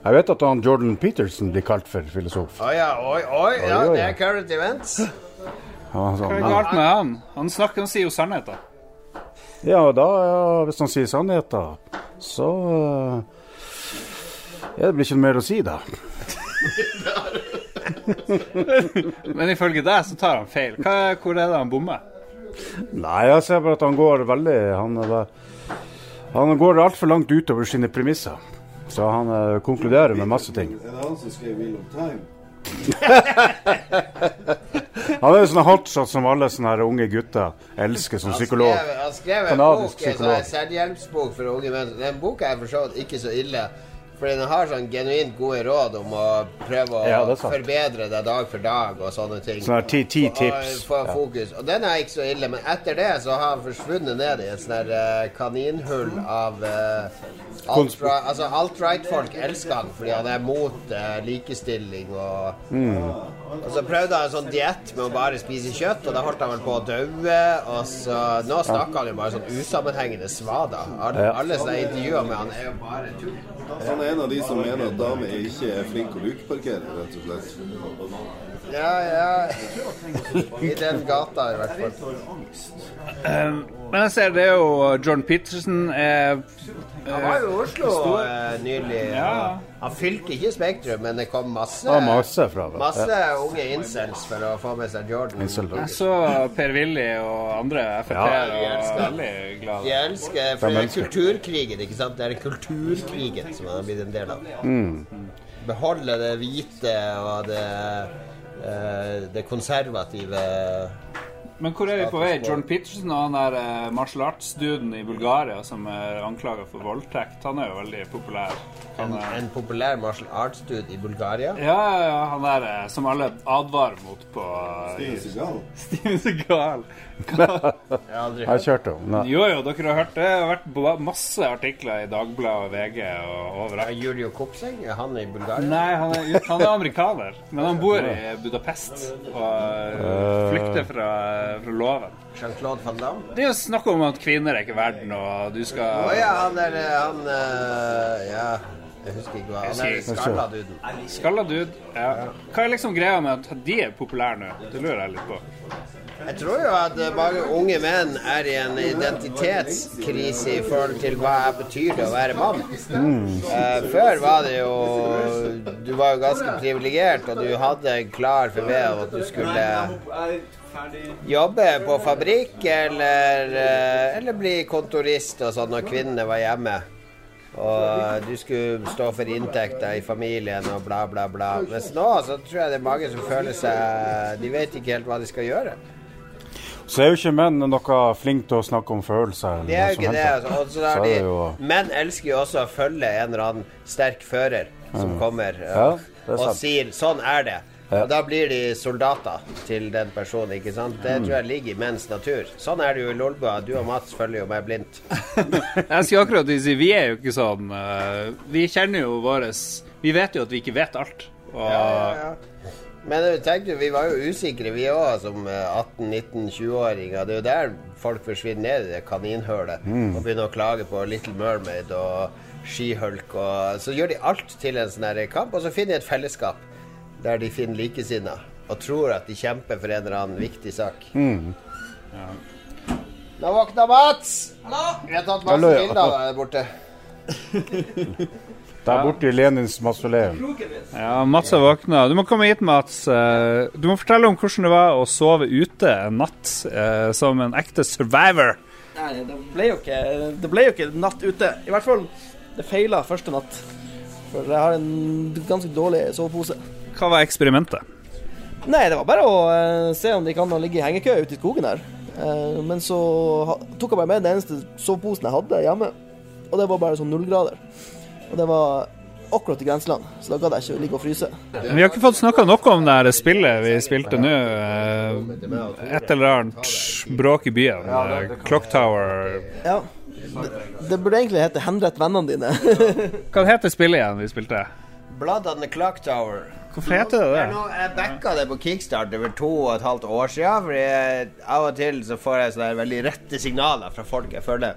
Jeg vet at han Jordan Peterson blir kalt for filosof. Å ja, oi, oi, ja, Oi, oi. det er current events. Hva er galt med han? Han snakker, han sier jo sannheter. ja, da, ja, hvis han sier sannheter, så eh, Ja, det blir ikke noe mer å si, da. Men ifølge deg så tar han feil. Hva, hvor er det han bommer? Nei, jeg ser bare at han går veldig Han, bare- han går altfor langt utover sine premisser. Så han uh, konkluderer med masse ting. Er det han som skrev Wheel of Time? Han er jo sånn hotshot som alle sånne her unge gutter elsker som psykolog. Han skrev, han skrev en bok, en sånn selvhjelpsbok for unge menn. Den boka er for så vidt ikke så ille. For den har sånn genuint gode råd om å prøve å Ja, det forbedre deg dag for dag og sånne ting. Sånn ti- ti tips. Få få Ja. fokus. Og den er ikke så ille, men etter det så har han forsvunnet ned i en sånn her eh, kaninhull av uh, alt, Altså alt-right-folk elsker han fordi han er mot uh, likestilling og Mm. og så prøvde han en sånn diett med å bare spise kjøtt, og da holdt han vel på å daue. Og så Nå snakker han jo bare sånn usammenhengende svada. Alle, Ja. alle som er intervjua med han, er jo bare tull. Er en av de som mener at damer ikke er flinke å lukeparkere, rett og slett. Ja, ja. I den gata, i hvert fall. Um, men jeg ser det er jo John Peterson er Han var jo i Oslo eh, nylig. Ja. Han fylte ikke Spektrum, men det kom masse Ja, masse fra det. Masse Ja. unge incels for å få med seg Jordan. Jeg så Per Willy og andre Frp-er ja. og veldig glad. De elsker For det er kulturkrigen, ikke sant? Det er kulturkrigen som han har blitt en del av. Mm. Beholde det hvite og det, eh, det konservative Men hvor er vi på vei? John Peterson og han der eh, martial arts-duden i Bulgaria som er anklaga for voldtekt, han er jo veldig populær. En, Han er, en populær martial arts-dude i Bulgaria. ja, ja, ja, han der eh, som alle advarer mot på eh, Steven Segal. Steven Segal. Jeg kjørte jo. Nei. Jo, jo, dere har hørt det. Det har vært masse artikler i Dagbladet og VG og overalt. Julio Kopseng, er han i Bulgaria? Nei, han er, han er amerikaner, men han bor i Budapest og eh, flykter fra, fra loven. Jean-Claude Van Damme? Det er jo snakk om at kvinner er ikke verden, og du Å skal ja, han er Han uh, Ja, jeg husker ikke hva Han er skalla duden. Skalla dude. Ja. Hva er liksom greia med at de er populære nå? Det lurer jeg litt på. Jeg tror jo at eh, mange unge menn er i en identitetskrise i forhold til hva det betyr det å være mann. Eh, før var det jo Du var jo ganske privilegert, og du hadde en klar forved om at du skulle jobbe på fabrikk eller, eh, eller bli kontorist og sånn når kvinnene var hjemme. Og du skulle stå for inntekter i familien og bla, bla, bla. Mens nå så tror jeg det er mange som føler seg De vet ikke helt hva de skal gjøre. Så er jo ikke menn noe flinke til å snakke om følelser. Det er jo ikke det. Altså. Og så Så de, jo- menn elsker jo også å følge en eller annen sterk fører som Mm. kommer Ja, og, og sier 'sånn er det'. Og da blir de soldater til den personen, ikke sant. Det tror jeg ligger i menns natur. Sånn er det jo i Lolbua. Du og Mats følger jo meg blindt. Jeg skal akkurat si, vi er jo ikke sånn eh, Vi kjenner jo våres Vi vet jo at vi ikke vet alt. Og Ja, ja, ja. Men eh, tenk du, vi var jo usikre vi òg som eh, 18-19-20-åringer. Det er jo der folk forsvinner ned i det kaninhølet Mm. og begynner å klage på Little Mermaid og Skihulk og Så gjør de alt til en sånn kamp, og så finner de et fellesskap der de finner likesinnede og tror at de kjemper for en eller annen viktig sak. Mm. Nå våkna Mats! Vi har tatt masse Hallo, ja. bilder av deg der borte. Der borte i Lenins mausoleum. Ja, Mats har våkna. Du må komme hit, Mats. Eh, Du må fortelle om hvordan det var å sove ute en natt eh, som en ekte survivor. Nei, det ble jo ikke, det ble jo ikke natt ute. I hvert fall, det feila første natt. For jeg har en ganske dårlig sovepose. Hva var eksperimentet? Nei, det var bare å uh, se om de kan ligge i hengekøye ute i skogen her. Uh, men så tok jeg bare med den eneste soveposen jeg hadde hjemme. Og det var bare sånn nullgrader. Og det var akkurat i grenseland, så da gadd jeg ikke ligge og fryse. Vi har ikke fått snakka noe om det her spillet vi spilte nå. Uh, Et eller annet bråk i byen. Clock Tower. Ja. Det, det burde egentlig hete 'Henrett vennene dine'. Hva heter spillet igjen vi spilte? Blood on the Clock Tower. Hvorfor heter det det? Nå, jeg backa det på Kickstarter for to og et halvt år siden. Fordi jeg, av og til så får jeg sånne veldig rette signaler fra folk jeg føler.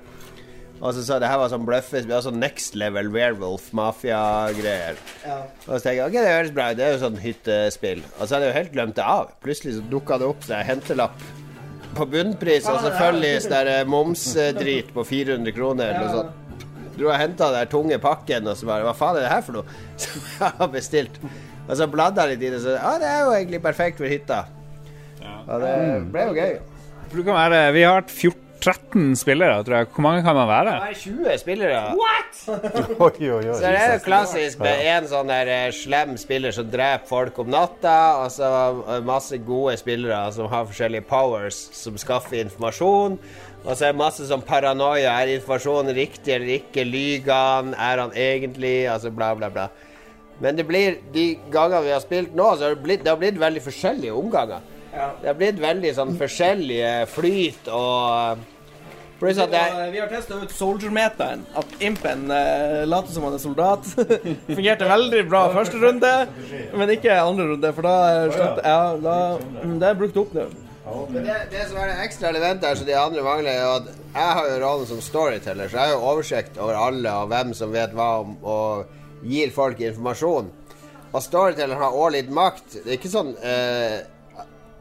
Og så sa det her var sånn bløffespill, altså next level werewolf, mafia-greier. Ja. Og så tenker jeg ok, det høres bra ut, det er jo sånn hyttespill. Og så hadde jeg jo helt glemt det av. Plutselig så dukka det opp en her hentelapp på bunnpris, og selvfølgelig sånn eh, momsdrit på 400 kroner eller noe sånt. Dro og henta den tunge pakken, og så bare Hva faen er det her for noe? Som jeg har bestilt. Og så bladde jeg litt i det, så Ja, det er jo egentlig perfekt for hytta. Og det ble jo gøy. Det kan være, vi har hatt 14 13 spillere, tror jeg. Hvor mange kan man være? Det er 20 spillere. Oi, oi, oi. Så det er jo klassisk med en sånn der eh, slem spiller som dreper folk om natta, og så eh, masse gode spillere som har forskjellige powers, som skaffer informasjon. Og så er det masse sånn paranoia. Er informasjonen riktig eller ikke? Lyver han? Er han egentlig? Altså bla, bla, bla. Men det blir de gangene vi har spilt nå, så har det blitt, det har blitt veldig forskjellige omganger. Det har blitt veldig sånn forskjellige flyt og Pluss at det Vi har testa ut soldier-meteren. At impen eh, later som han er soldat. Fungerte veldig bra første runde, men ikke andre runde, for da slutt, ja, da, mm, det er brukt opp nå. Men det, det som er det ekstra elementet her som de andre mangler, er at jeg har jo rollen som storyteller, så jeg har jo oversikt over alle og hvem som vet hva om, og gir folk informasjon. Og storyteller har òg litt makt. Det er ikke sånn eh,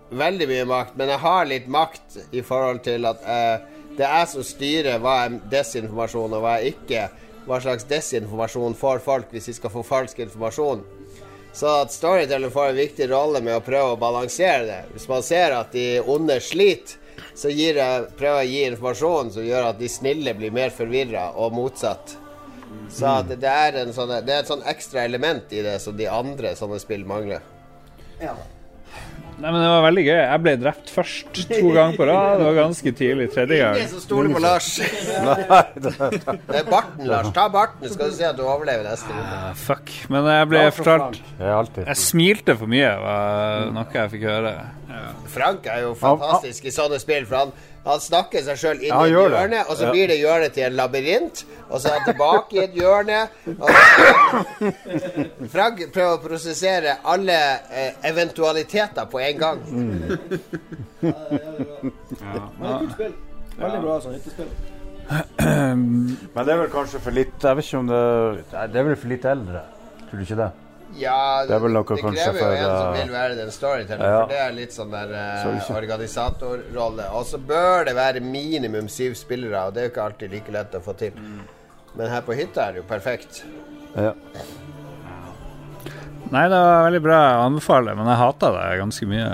veldig mye makt, men jeg har litt makt i forhold til at eh, det er jeg som styrer hva er desinformasjon og hva er ikke. Hva slags desinformasjon får folk hvis de skal få falsk informasjon. Så at Storyteller får en viktig rolle med å prøve å balansere det. Hvis man ser at de onde sliter, så jeg, prøver jeg å gi informasjon som gjør at de snille blir mer forvirra, og motsatt. Så det, er en sånn, det er et sånn ekstra element i det som de andre sånne spill mangler. Nei, men Det var veldig gøy. Jeg ble drept først to ganger på rad. Det var ganske tidlig tredje gang. Ingen som stoler på Lars. Det er barten, Lars. Ta barten, skal du se at du overlever neste runde. Uh, fuck. Men jeg ble fortalt. Jeg smilte for mye, var noe jeg fikk høre. Frank er jo fantastisk i sånne spill, for han, han snakker seg sjøl inn Ja, i et hjørne, og så Ja. blir det hjørnet til en labyrint, og så er han tilbake i et hjørne. Og Frank prøver å prosessere alle eh, eventualiteter på en gang. Veldig bra sånn hyttespill. Men det er vel kanskje for litt Jeg vet ikke om det Det er vel for litt eldre. Tror du ikke det? Ja, Det er vel noe det kanskje krever jo for, en som eh, vil være den storytelleren, ja. for det er litt sånn der uh, organisatorrolle. Og så bør det være minimum syv spillere, og det er jo ikke alltid like lett å få til. Men her på hytta er det jo perfekt. Ja. Nei, det var veldig bra. Jeg anbefaler, men jeg hata det ganske mye.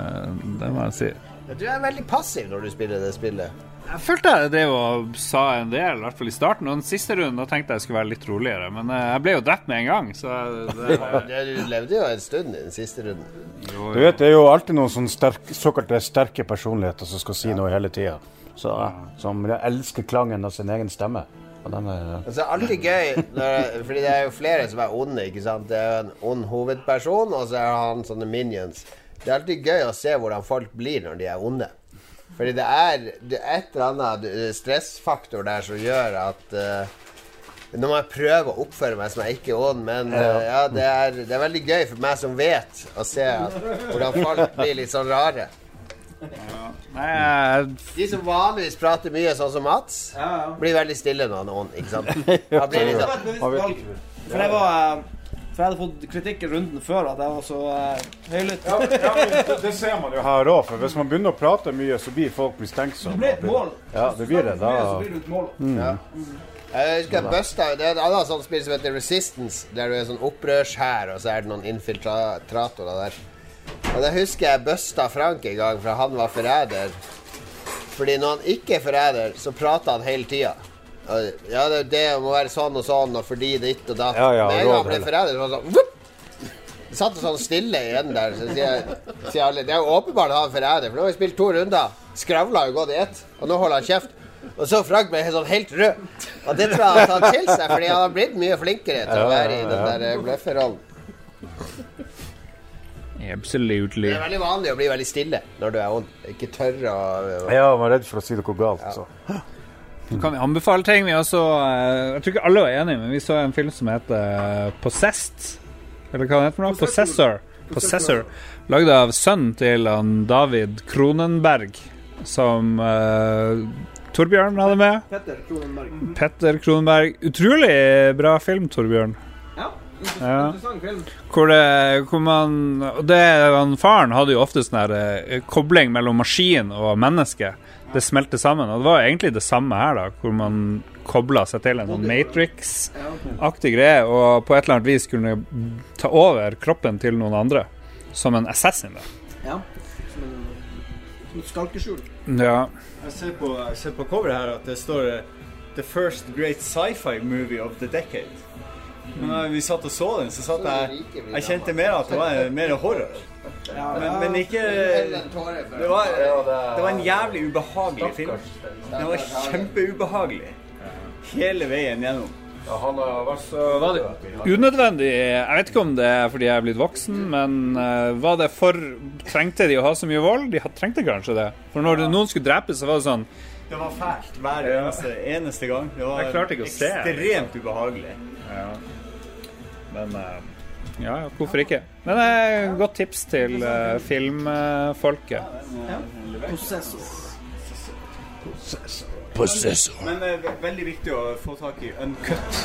Det må jeg si. Du er veldig passiv når du spiller det spillet. Jeg følte jeg drev og sa en del, i hvert fall i starten. Og den siste runden da tenkte jeg skulle være litt roligere, men eh, jeg ble jo drept med en gang, så det, Det- Du levde jo en stund i den siste runden. Du vet, Det er jo alltid noen sånne sterk, såkalte sterke personligheter som skal si noe hele tida. Som elsker klangen av sin egen stemme. Og den er, Altså, det er alltid gøy, når, fordi det er jo flere som er onde. ikke sant? Det er jo en ond hovedperson, og så er han sånne minions. Det er alltid gøy å se hvordan folk blir når de er onde. Fordi det er, det er et eller annet eh, stressfaktor der som gjør at uh, Nå må jeg prøve å oppføre meg som jeg ikke er ond, men Uh, ja, det, er, det er veldig gøy for meg som vet, å se at, hvordan folk blir litt sånn rare. Nei, jeg De som vanligvis prater mye, sånn som Mats, blir veldig stille når han er ond. ikke sant? Han blir litt sånn For det var eh, For jeg hadde fått kritikk i runden før at jeg var så eh, høylytt. Ja, ja, men det, det ser man jo her òg, for hvis man begynner å prate mye, så blir folk mistenksomme. Det blir et mål. Ja, det blir det. Da Så blir et mål. Mm. Ja. Jeg husker jeg busta Det er et annet sånt spill som heter Resistance, der du er sånn opprørshær, og så er det noen infiltratorer der. Og det husker jeg busta Frank en gang, for han var forræder. Fordi når han ikke er forræder, så prater han hele tida. Ja, det, det må være sånn og sånn, og fordi ditt og datt. Ja, ja, Men en gang ble forræder, så var sånn vupp! Det satt sånn stille igjen der. Så sier, sier alle Det er jo åpenbart han er forræder, for nå har vi spilt to runder. Skravla jo gått i ett, og nå holder han kjeft. Og så Frank ble sånn helt rød. Og det tror jeg han tar til seg, fordi han har blitt mye flinkere til å være i den ja. der eh, bløfferollen. Absolutely. Det er veldig vanlig å bli veldig stille når du er ond. Ikke tørre å Ja, man er redd for å si noe galt. Så. Du kan anbefale ting. Vi også, eh, jeg tror ikke alle var enige, men vi så en film som heter Possessed. eller hva det heter noe? Possessor. Possessor. Lagd av sønnen til han David Kronenberg, som uh, Torbjørn hadde med. Petter Kronenberg. Petter Kronenberg. Utrolig bra film, Torbjørn. Ja. Ja. Hvor, det, hvor man det, han, Faren hadde jo ofte sånn her eh, kobling mellom maskin og menneske. Det smelter sammen. Og det var egentlig det samme her, da, hvor man kobla seg til en sånn Matrix-aktig greie, og på et eller annet vis kunne ta over kroppen til noen andre. Som en assassin. da. Ja. Som en, som et skalkeskjul. Ja. Jeg ser på, jeg ser på coveret her at det står eh, 'The first great sci-fi movie of the decade'. Men da vi satt og så den, så satt jeg Jeg kjente mer at det var mer horror. Men, men ikke det var, det var en jævlig ubehagelig film. Den var kjempeubehagelig hele veien gjennom. Ja, han har vært så var det Unødvendig. Jeg vet ikke om det er fordi jeg er blitt voksen, men eh, var det for Trengte de å ha så mye vold? De trengte kanskje det. For når noen skulle drepes, så var det sånn Det var fælt hver eneste, eneste gang. Det var se. ekstremt ubehagelig. Ja. Men eh, ja, ja, hvorfor ikke? Men det er et godt tips til uh, filmfolket. Ja. Possessor. Possessor. Men det er veldig viktig å få tak i uncut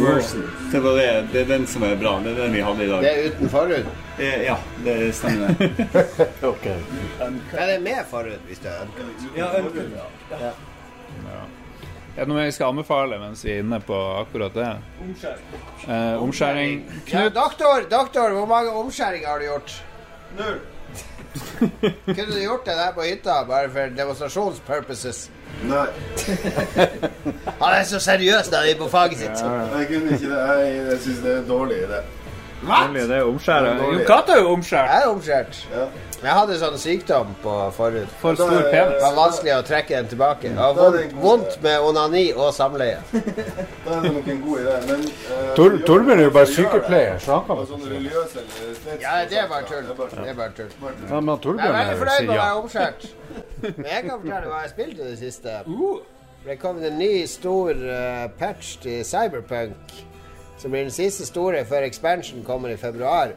version. Det, var det, det er den som er bra. Det er den vi hadde i dag. Det er uten forhud? Eh, Ja, det stemmer. ok. Er det med forhud hvis det er uncut? Ja, uncut. Ja. Ja. Er det noe jeg skal anbefale mens vi er inne på akkurat det? Eh, omskjæring. Ja, doktor, doktor, hvor mange omskjæringer har du gjort? Null. Kunne du gjort det der på hytta bare for demonstrasjonspurposes? Nei. Han er så seriøs da han er på faget sitt. Jeg kunne ikke det. Jeg, jeg syns det er dårlig idé. Dårlig idé er omskjæring. Jo, Katta er jo omskjært. Jeg er omskjært. Jeg hadde sånn sykdom på forhud. For stor penis. Det var vanskelig å trekke den tilbake. Det var er det vondt, med onani og samleie. Da er det nok en god idé, men uh, Tor- Torbjørn er jo bare sykepleier, så han kan vel Sånn religiøs eller Ja, det er bare tull. Det er bare tull. Ja, men Torbjørn Jeg er veldig er- fornøyd med å være omskjært. Men jeg kan fortelle hva jeg har spilt i det siste. Det kom en ny stor eh, patch til Cyberpunk, som blir den siste store før expansion kommer i februar.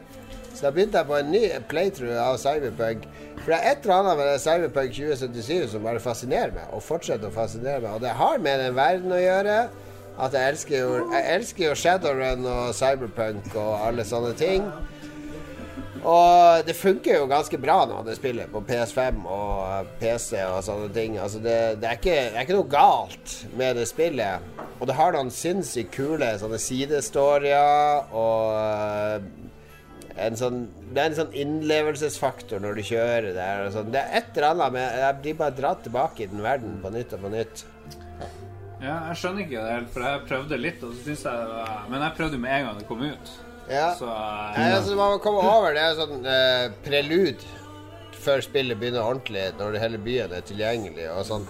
Så da begynte jeg på en ny playthrough av Cyberpunk. For det er et eller annet med Cyberpunk 2077 som bare fascinerer meg, og fortsetter å fascinere meg. Og det har med den verden å gjøre. At jeg elsker jo, jeg elsker jo Shadowrun og Cyberpunk og alle sånne ting. Og det funker jo ganske bra nå, det spillet, på PS5 og PC og sånne ting. Altså det, det, er ikke, det er ikke noe galt med det spillet. Og det har noen sinnssykt kule sånne sidestorier og en sånn, det er en sånn innlevelsesfaktor når du kjører der. Sånn. Det er et eller annet med Jeg blir bare dratt tilbake i den verden på nytt og på nytt. Ja, jeg skjønner ikke det helt, for jeg prøvde litt, og så syns jeg var Men jeg prøvde med en gang det kom ut. Ja. Så eh, Nei, altså, man må komme over det er sånn eh, prelud før spillet begynner ordentlig, når hele byen er tilgjengelig og sånn.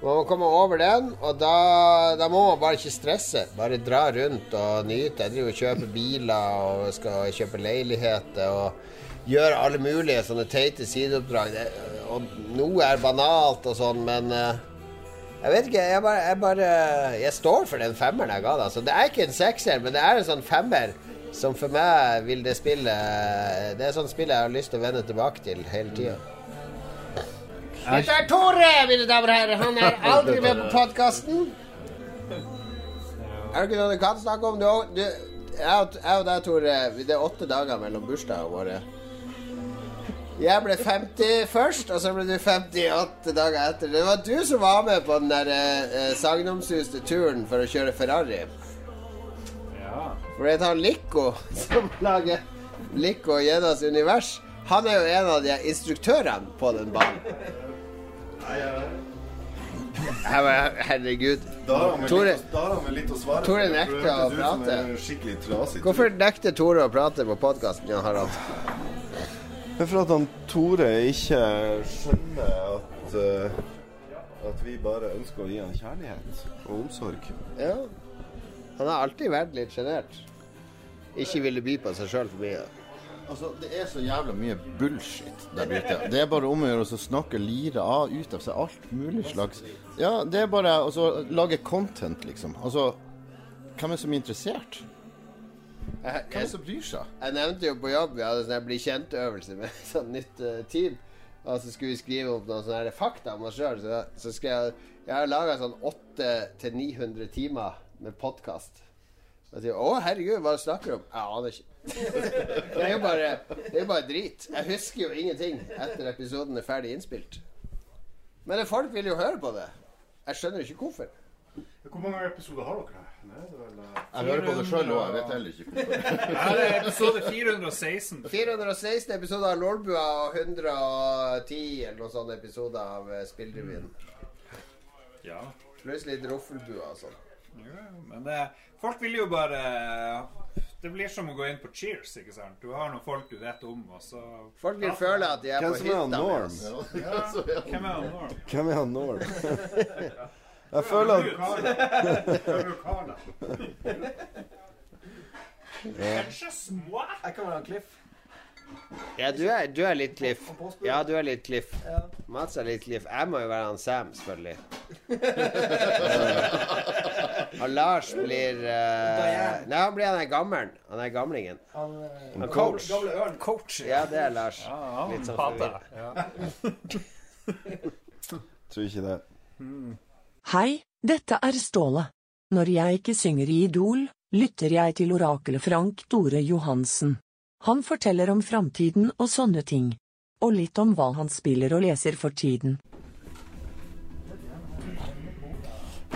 Man må komme over den, og da, da må man bare ikke stresse. Bare dra rundt og nyte. Jeg driver og kjøper biler og skal kjøpe leiligheter og gjøre alle mulige sånne teite sideoppdrag. Og noe er banalt og sånn, men eh, jeg vet ikke, jeg bare, jeg bare Jeg står for den femmeren jeg ga deg. Det er ikke en sekser, men det er en sånn femmer som for meg vil det spille Det er sånn spill jeg har lyst til å vende tilbake til hele tida. Dette er Tore, mine damer og herrer. Han er aldri med på podkasten. Er det ikke noe du kan snakke om? Du, du, jeg og deg, Tore, det er åtte dager mellom bursdagene våre. Jeg ble 50 først, og så ble du 58 dager etter. Det var du som var med på den der eh, sagnomsuste turen for å kjøre Ferrari. For det er han Lico som lager Lico og Gjedas univers. Han er jo en av de instruktørene på den banen. Herregud. Da har han Tore, Tore nekter å prate. Hvorfor nekter Tore å prate på podkasten, Jan Harald? Det er for at han Tore ikke skjønner at uh, At vi bare ønsker å gi han kjærlighet og omsorg. Ja. Han har alltid vært litt sjenert. Ikke ville by på seg sjøl for mye. Altså, Det er så jævla mye bullshit der ute. Det er bare om å gjøre å snakke lire av ut av seg alt mulig slags Ja, det er bare å lage content, liksom. Altså, hvem er som er interessert? Jeg, Hvem er det som bryr seg? Jeg nevnte jo på jobb vi hadde sånn bli kjent-øvelse med sånn nytt uh, team. Og så skulle vi skrive opp noen sånne fakta om oss sjøl. Så, så skrev jeg Jeg har laga sånn 800-900 timer med podkast. Og jeg sier 'Å, herregud, hva snakker du om?' Jeg aner ikke. Det er jo bare, det er bare drit. Jeg husker jo ingenting etter episoden er ferdig innspilt. Men folk vil jo høre på det. Jeg skjønner ikke hvorfor. Hvor mange episoder har dere? Nei, det vel, eh, Jeg hører på det sjøl òg, jeg vet heller ikke hvorfor. det er episode 416. 416 episoder av Lolbua og 110 eller noen sånne episoder av eh, Spillrevyen. Ja. Pluss litt Roffelbua og sånn. Ja, men det, folk vil jo bare Det blir som å gå inn på Cheers, ikke sant? Du har noen folk du vet om, og så Folk vil føle at de er Hvem på hytta med Norm? oss. Ja. Hvem er han Norm? Hvem er han Norm? Jeg føler Jeg kan være Cliff. Ja, du er, du er litt Cliff. Ja, du er litt Cliff. Mats er litt Cliff. Jeg må jo være han Sam, selvfølgelig. Og Lars blir uh, Nei, han blir han er gammelen. Han er gamlingen. Han, eh, Han coach. Gamle ørn. Coach. Ja, det er Lars. han Litt sånn forvirret. Tror ikke det. Hei, dette er Ståle. Når jeg ikke synger i Idol, lytter jeg til orakelet Frank Tore Johansen. Han forteller om framtiden og sånne ting. Og litt om hva han spiller og leser for tiden.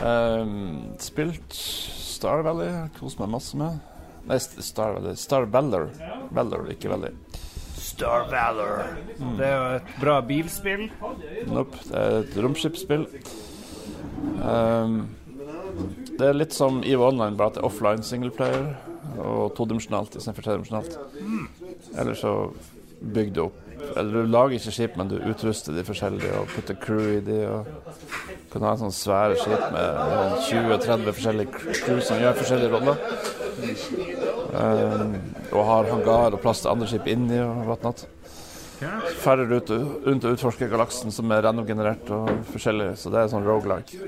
Ehm, spilt Star Valley, kost meg masse med. Nei, Star Valley. Star Valor. Valor, ikke Valley. Star Valor. Mm. Det er jo et bra bilspill. Nope, det er et romskipsspill. Um, det er litt som EVE Online, bare at det er offline singleplayer og todimensjonalt istedenfor tredimensjonalt. Eller så bygger du opp Eller du lager ikke skip, men du utruster de forskjellige og putter crew i de. og kan ha sånne svære skip med sånn 20-30 forskjellige crew som gjør forskjellige roller. Um, og har hangar og plass til andre skip inni og whatnot. Færre rundt, rundt å utforske galaksen som er random-generert og forskjellig, så det er sånn roguelike.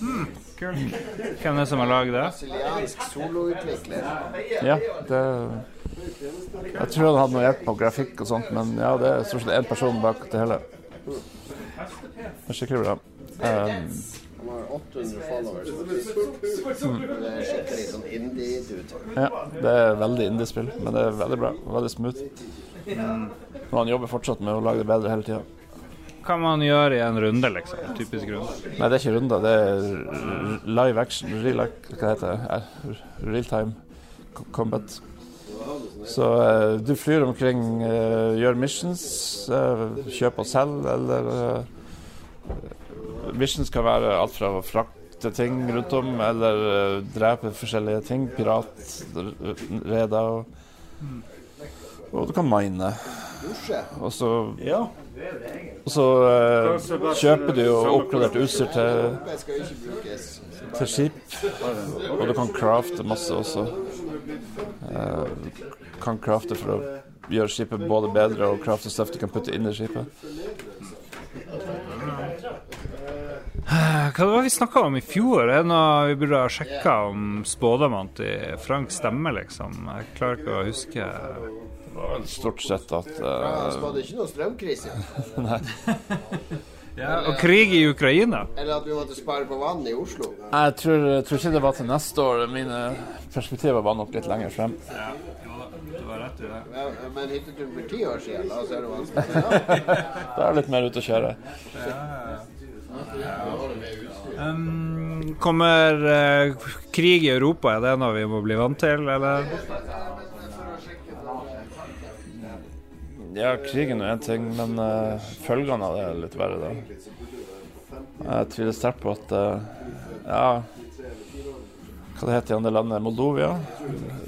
Hmm, kult. Hvem er det som har laget det? Brasiliansk soloutvikler. Ja, det Jeg tror han hadde noe hjelp på grafikk og sånt, men ja, det er stort sett én person bak det hele. Det er skikkelig bra. Um, Han har 800 followers. Det er skikkelig sånn indie-dude. ja, det er veldig indie-spill, men det er veldig bra. Veldig smooth. Og han jobber fortsatt med å lage det bedre hele tida. Kan man gjøre i en runde, liksom? Typisk runde. Nei, det er ikke runder. Det er live action. Real, hva heter det? Eh, Real time combat. Så uh, du flyr omkring, uh, gjør missions, uh, kjøp og selg, eller Missions kan være alt fra å frakte ting rundt om, eller drepe forskjellige ting. Piratreder og Og du kan mine. Og så Og så eh, kjøper du jo oppgradert utstyr til, til skip. Og du kan crafte masse også. Eh, kan crafte for å gjøre skipet både bedre og crafte stuff du kan putte inn i skipet. Hva var det vi snakka om i fjor? Er det noe vi burde ha sjekka om spådommene til Frank stemmer, liksom? Jeg klarer ikke å huske. Stort sett at Ja, Så var det ikke noe strømkrise. Nei. Ja, og krig i Ukraina. Eller at vi måtte spare på vann i Oslo. Jeg tror, jeg tror ikke det var til neste år. Mine perspektiver var nok litt lenger frem. Du var rett i det. Ja, Men hytteturen for ti år siden, da så er det vanskelig? Da er det litt mer ute å kjøre. Um, kommer uh, krig i Europa, er det noe vi må bli vant til, eller? Ja, krigen er én ting, men uh, følgene av det er litt verre, da. Jeg tviler sterkt på at uh, Ja, hva det heter i andre landet? Moldovia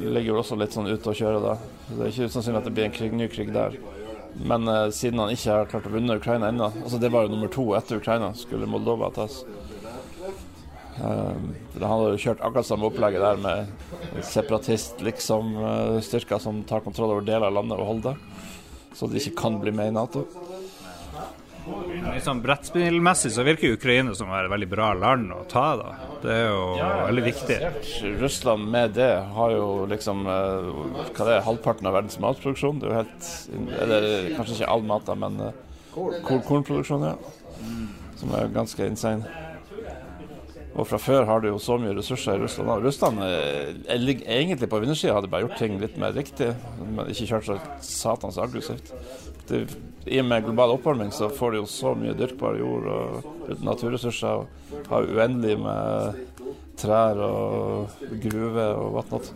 ligger jo også litt sånn ute å kjøre, da. Det er ikke usannsynlig at det blir en krig, ny krig der. Men uh, siden han ikke har klart å vinne Ukraina ennå altså Det var jo nummer to etter Ukraina, skulle Moldova tas. Um, han hadde jo kjørt akkurat samme opplegget der med separatist, liksom, eh, styrker som tar kontroll over deler av landet og holder det. Så de ikke kan bli med i Nato. Liksom brettspillmessig så virker Ukraina som et veldig bra land å ta, da. Det er jo veldig viktig. Russland med det har jo liksom eh, hva det er, halvparten av verdens matproduksjon. Det er jo helt Eller kanskje ikke all mat, da, men eh, kornproduksjon, ja. Som er ganske insane. Og fra før har du jo så mye ressurser i Russland. Og Russland eh, ligger egentlig på vinnersida, hadde bare gjort ting litt mer riktig. Men ikke kjørt så satans aggressivt. Det, I og med global oppvarming så får du jo så mye dyrkbar jord og naturressurser. Og har uendelig med trær og gruver og whatnot.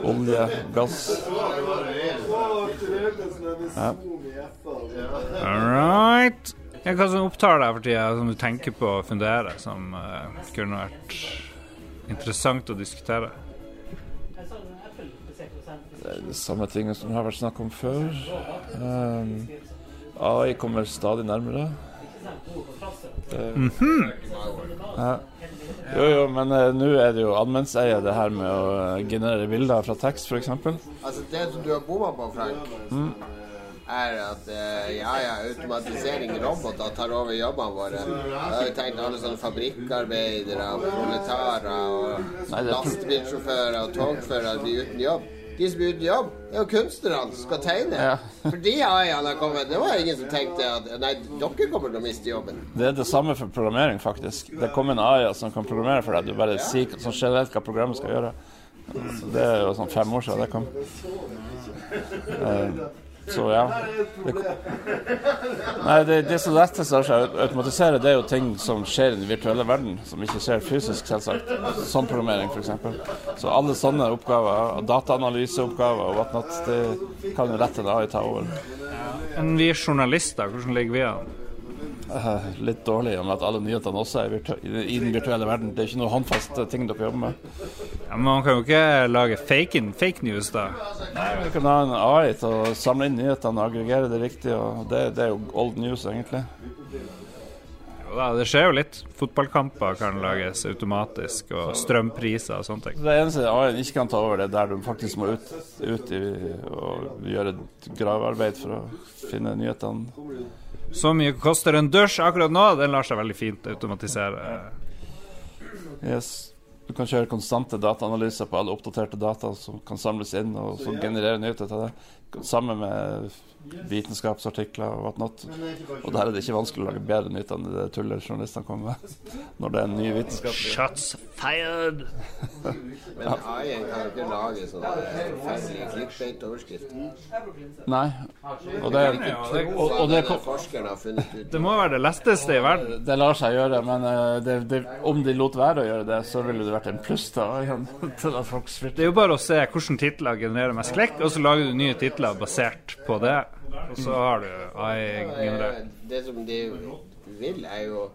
Olje, gass. Ja. All right. Ja, hva som opptar deg for tida, som du tenker på å fundere, som uh, kunne vært interessant å diskutere? Det er de samme tingene som har vært snakk om før. Um, AI kommer stadig nærmere. Det, Mhm. ja. Jo, jo, men uh, nå er det jo allmennseie, det her med å eh, generere bilder fra tekst, f.eks. Altså, det som du har bomma på, Frank, Mm. Er at eh, ja, ja, automatisering, roboter tar over jobbene våre. Jeg har jo tenkt alle sånne fabrikkarbeidere, proletarer og Nei, det er pro- lastebilsjåfører og togførere blir uten jobb. De som blir uten jobb, er jo kunstnerne som skal tegne. Ja. Fordi AI-ene har kommet. Det var ingen som tenkte at nei, dere kommer til å miste jobben. Det er det samme for programmering, faktisk. Det kom en AI som kan programmere for deg. Du bare sier som generelt hva programmet skal gjøre. Så det er jo sånn fem år siden det kom. Eh, Så ja. Det, nei, det, det som lettest seg å automatisere, det er jo ting som skjer i den virtuelle verden, som ikke skjer fysisk, selvsagt. Som programmering, f.eks. Så alle sånne oppgaver, dataanalyseoppgaver og whatnot, det kan jo lett en AI ta over. Men vi er journalister, hvordan ligger vi an? Eh, litt dårlig om at alle nyhetene også er i den virtuelle verden. Det er ikke noe håndfast ting dere jobber med. Ja, men man kan jo ikke lage fake, fake news, da. Nei, men Du kan ha en AI til å samle inn nyhetene og aggregere det riktig. og Det, det er jo old news, egentlig. Jo da, det skjer jo litt. Fotballkamper kan lages automatisk, og strømpriser og sånne ting. Det eneste AI-en ikke kan ta over, det er der du faktisk må ut, ut i, og gjøre et gravearbeid for å finne nyhetene. Så mye koster en dusj akkurat nå, den lar seg veldig fint automatisere. Yes. Du kan kjøre konstante dataanalyser på alle oppdaterte data som kan samles inn, og så generere nyheter til det. Sammen med vitenskapsartikler og whatnot. Og der er det ikke vanskelig å lage bedre nytt enn det tullet journalistene kommer med. Når det er en ny vitenskap. Shots fired! Men AI-en kan ikke lage sånne forferdelige clickbait-overskrifter. Nei. Og det, og, og det, Det må være det letteste i verden. det lar seg gjøre, men eh, det, det, om de lot være å gjøre det, så ville det vært en pluss da, igjen, til at folk Det er jo bare å se hvilke titler genererer mest klikk, og så lager du nye titler basert på det. Og så har du AI-generert. Det som de vil, er jo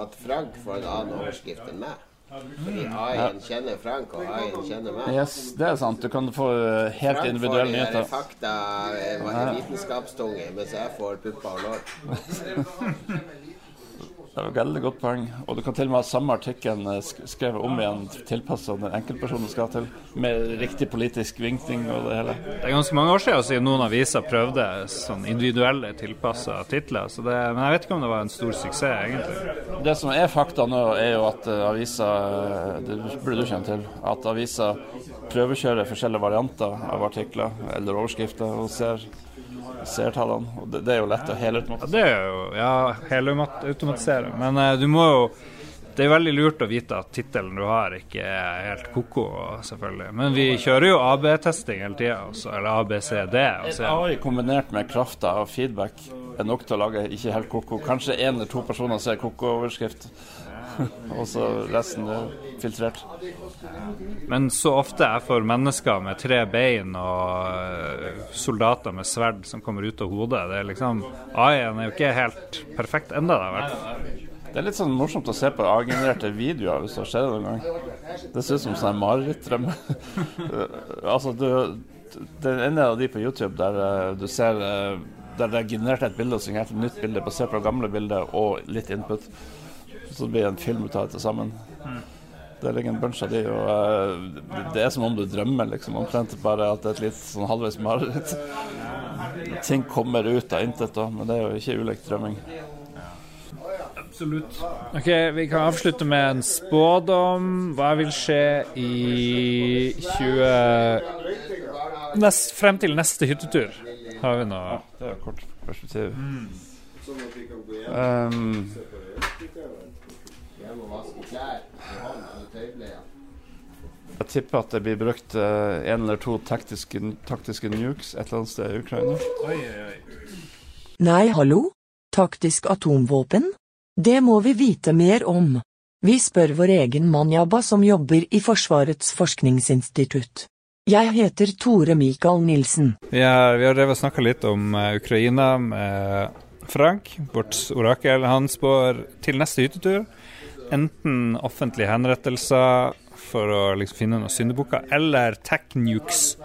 at Frank får en annen overskrift enn meg. Fordi AI-en kjenner Frank, og AI-en kjenner meg. Yes, det er sant. Du kan få eh, helt Frank individuelle får Frank får fakta, eh, vitenskapstunge, mens jeg får pupper og lår. Det er et veldig godt poeng. Og du kan til og med ha samme artikkelen eh, skrevet om igjen, tilpassa den enkeltpersonen skal til, med riktig politisk vinkling og det hele. Det er ganske mange år siden siden noen aviser prøvde sånn individuelle tilpassa titler, så det, men jeg vet ikke om det var en stor suksess, egentlig. Det som er fakta nå, er jo at uh, aviser eh, Det burde du kjenne til. At aviser prøvekjører forskjellige varianter av artikler eller overskrifter og ser seertallene. Og det, det er jo lett å Ja, helautomatisere. det er jo ja, helautomatisere. Men uh, du må jo Det er veldig lurt å vite at tittelen du har, ikke er helt ko-ko, selvfølgelig. Men vi kjører jo AB-testing hele tida, eller ABCD. Og AI kombinert med krafta av feedback er nok til å lage ikke helt ko-ko. Kanskje én eller to personer ser ko-ko-overskrift, og så resten er filtrert. Men så ofte er for mennesker med tre bein og eh, soldater med sverd som kommer ut av hodet. Det er liksom AI-en er jo ikke helt perfekt da, i hvert fall. Det er litt sånn morsomt å se på avgenererte videoer hvis det har skjedd noen gang. Det ser ut som sånn marerittdrøm. altså, du, det er en av de på YouTube der eh, du ser eh, der det er generert et bilde og signert et nytt bilde basert på gamle bilder og litt input. Så blir det en film ut av det til sammen. Det ligger en bunch av de, og uh, det er som om du drømmer, liksom. Omtrent bare at det er et litt sånn halvveis mareritt. Ting kommer ut av intet, da, men det er jo ikke ulikt drømming. Absolutt. Ok, Vi kan avslutte med en spådom. Hva vil skje i 20 nest, Frem til neste hyttetur? Har vi noe Det er jo kort perspektiv. Mm. Um, jeg tipper at det blir brukt uh, en eller to taktiske, taktiske nukes et eller annet sted i Ukraina. Oi, oi, oi. Nei, hallo? Taktisk atomvåpen? Det må vi vite mer om. Vi spør vår egen Manjaba som jobber i Forsvarets forskningsinstitutt. Jeg heter Tore Mikael Nilsen. Vi har, vi har drevet og snakka litt om eh, Ukraina med Frank, vårt orakel. Han spår til neste hyttetur enten offentlige henrettelser for å liksom finne noen syndebukker, eller tech nukes,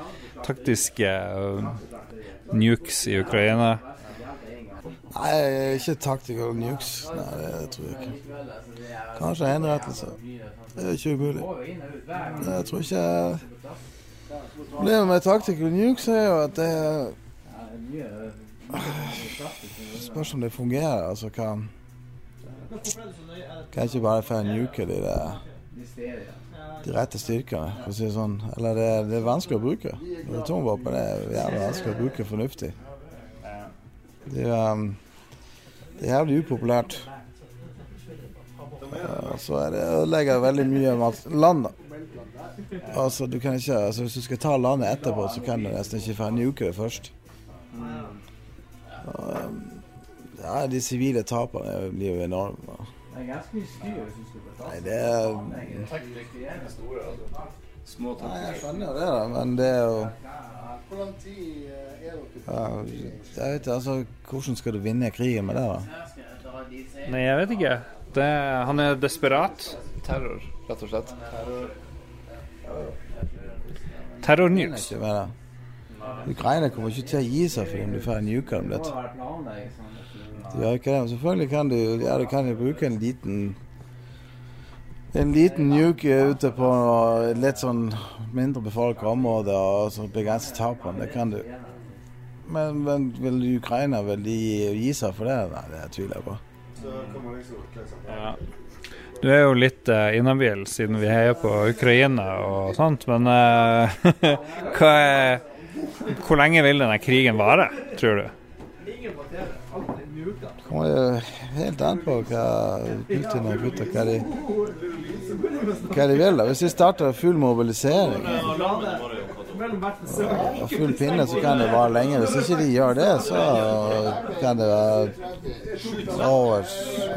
taktiske uh, nukes i Ukraina. Nei, ikke tactical nukes. Nei, det tror jeg ikke. Kanskje henrettelse. Det er ikke umulig. Jeg tror ikke Problemet med tactical nukes er jo at det Spørs om det fungerer. Altså kan Kan ikke bare få nuke de, der, de rette styrkene, for å si det sånn. Eller det, det er vanskelig å bruke. Atomvåpen er jævlig vanskelig å bruke fornuftig. Det um, det er jævlig upopulært. Og så er det ødelegger veldig mye av landet. Altså, du kan ikke, altså, hvis du skal ta landet etterpå, så kan du nesten ikke få nuke det først. Um, ja, de sivile taperne blir jo enorme. Det er ganske mye styr hvis du skal ta Nei, det er Små Nei, jeg skjønner jo det, da, men det er jo Hvor lang tid eh, er dere Jeg vet altså Hvordan skal du vinne krigen med det, da? Nei, jeg vet ikke. Det, han er desperat. Terror, rett og slett. Terror. Ikke news. Ukraina kommer ikke til å gi seg fordi om du får en dem litt. De gjør ikke det. Men selvfølgelig kan du, ja, du kan bruke en liten en liten nuke ute på litt sånn mindre befolka områder og så begrense tapene. Det kan du. Men, men vil Ukraina vil de gi seg for det? Nei, det tviler jeg på. Ja. Du er jo litt uh, inhabil siden vi heier på Ukraina og sånt, men uh, hva er, hvor lenge vil denne krigen vare, tror du? Det kommer helt an på hva Putin og gutta hva de, hva de vil. da. Hvis de starter full mobilisering og full pinne, så kan det vare lenge. Hvis ikke de gjør det, så kan det være over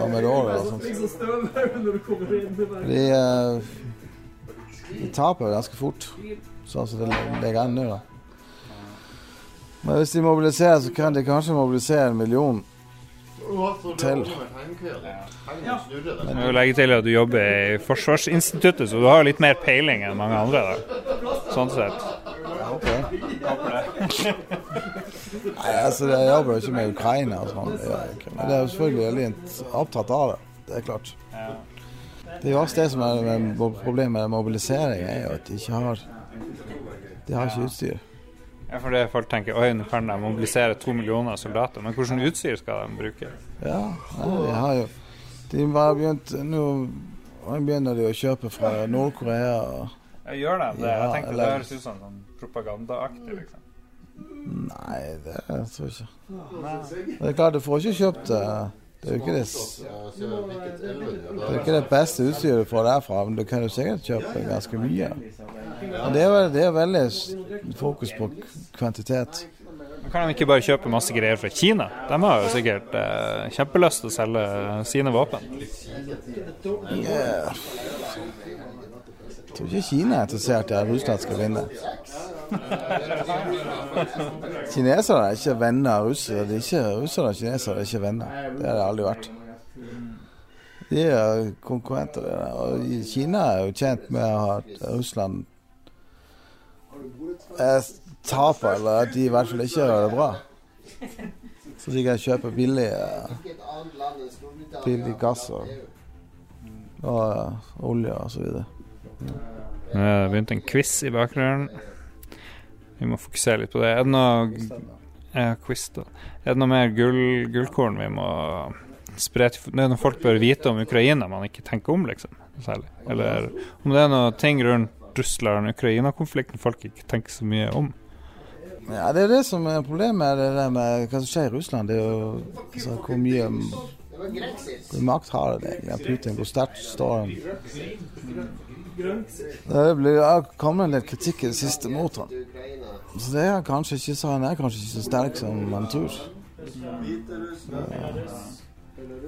om et år eller sånt. De, eh, de taper ganske fort, sånn som det ligger an nå. da. Men hvis de mobiliserer, så kan de kanskje mobilisere en million til. Jeg må jo legge til at du jobber i Forsvarsinstituttet, så du har litt mer peiling enn mange andre. da. Sånn sett. Nei, altså Jeg jobber jo ikke med Ukraina og sånn, men jeg. Men det er jo selvfølgelig veldig opptatt av det. Det er klart. Det er jo også det som er problemet med mobilisering, er jo at de ikke har De har ikke utstyr. Ja, for det folk tenker oi, nå kan de mobilisere to millioner soldater, men hvordan utstyr skal de bruke? Ja, de har jo De bare begynt Nå begynner de å kjøpe fra Nord-Korea. og- Ja, gjør de det? Jeg tenkte eller- det høres ut som sånn propagandaaktig, liksom. Nei, det tror jeg ikke. Det er klart, du får ikke kjøpt eh, Det er jo ikke det Det er ikke det beste utstyret du får derfra, men du kan jo sikkert kjøpe ganske mye. Men det er, det er veldig fokus på kvantitet. Men Kan de ikke bare kjøpe masse greier fra Kina? De har jo sikkert eh, kjempelyst til å selge sine våpen. Yeah. Jeg tror ikke Kina er interessert i at Russland skal vinne. Kinesere er ikke venner av russere. De er ikke, russere og kinesere er ikke venner. Det har det aldri vært. De er konkurrenter. Og Kina er jo tjent med at Russland er taper, eller at de i hvert fall ikke gjør det bra. Så de kan kjøpe billig, billig gass og, og olje og så videre. Vi har begynt en quiz i bakgrunnen. Vi må fokusere litt på det. Er det noe ja, quiz, da. Er det noe mer gull, gullkorn vi må spre til Det er noe folk bør vite om Ukraina man ikke tenker om, liksom. Særlig. Eller om det er noe ting rundt Russland-Ukraina-konflikten folk ikke tenker så mye om. Ja, Det er det som er problemet det der med hva som skjer i Russland. Det er jo altså, hvor mye hvor makt har det? Putin, hvor sterkt står han? Det blir kommet en del kritikk i det siste mot han. Så det er kanskje ikke så, han er kanskje ikke så sterk som man tror.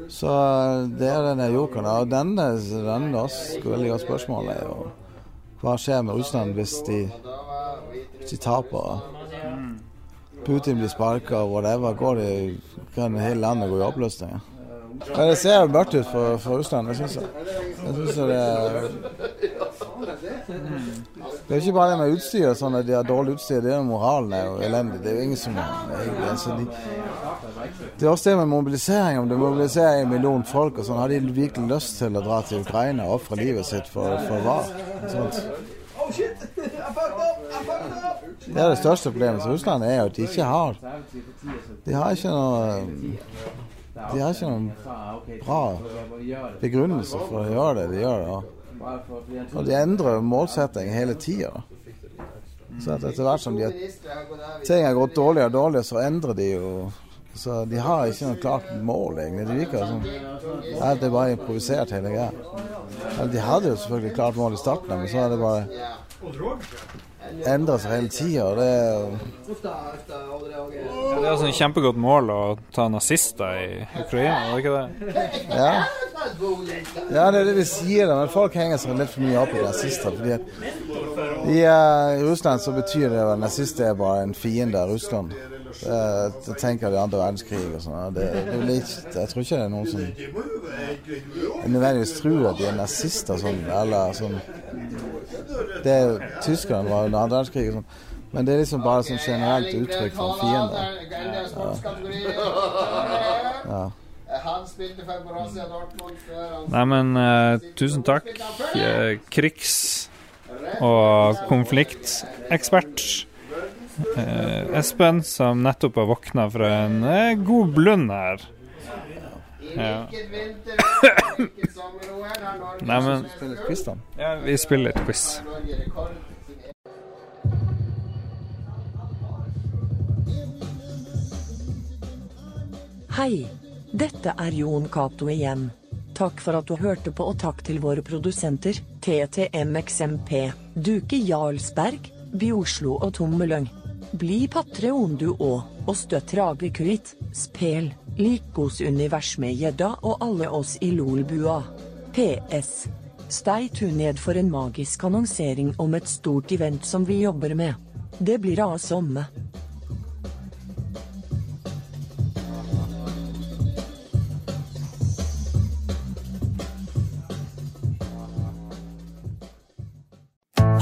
Så det er denne jokeren. Og denne, også, veldig godt spørsmål er jo hva skjer med Russland hvis de, hvis de taper? Putin blir sparka og whatever. Går det, kan hele landet gå i oppløsning? Ja, det ser mørkt ut for, for Russland, det syns jeg. Jeg synes det er det er ikke bare det med utstyret, sånn at de har dårlig utstyr. Det er jo moralen er jo elendig. Det er jo ingen som altså de, Det er også det med mobilisering. Om du mobiliserer en million folk, og sånn, har de virkelig lyst til å dra til Ukraina og ofre livet sitt for, for hva? Sånt. Det er det største problemet til Russland, er jo at de ikke har De har ikke noe De har ikke noen bra begrunnelse for å gjøre det de gjør. det, og de endrer målsetting hele tida. Så at etter hvert som de har, ting har gått dårligere og dårligere, så endrer de jo Så de har ikke noe klart mål, egentlig. Det virker som ja, det er bare improvisert hele greia. De hadde jo selvfølgelig klart mål i starten, men så er det bare endra seg hele tida. Det Ja, det er altså et kjempegodt mål å ta nazister i Ukraina, er det ikke det? Ja. ja, det er det vi sier, men folk henger seg litt for mye opp i nazister. fordi at i uh, Russland så betyr det at nazister er bare en fiende av Russland. Uh, jeg tenker de andre verdenskrig og sånn. Er jeg tror ikke det er noen som nødvendigvis tror at de er nazister sånn, eller sånn det er Tyskland var under andre verdenskrig sånn. Men det er liksom bare sånn generelt uttrykk for fiender. Ja. Nei, men uh, tusen takk, uh, krigs- og konfliktekspert uh, Espen, som nettopp har våkna fra en god blund her. Ja. Nei, men Ja, vi spiller et quiz. Hei, dette er Jon Cato igjen. Takk for at du hørte på, og takk til våre produsenter, TTMXMP, Duke Jarlsberg, Bioslo og Tommeløng. Bli patreon du òg, og støtt Ragequit, Spel, Likos univers med gjedda og alle oss i Lolbua. PS. Stay tuned for en magisk annonsering om et stort event som vi jobber med. Det blir awesome.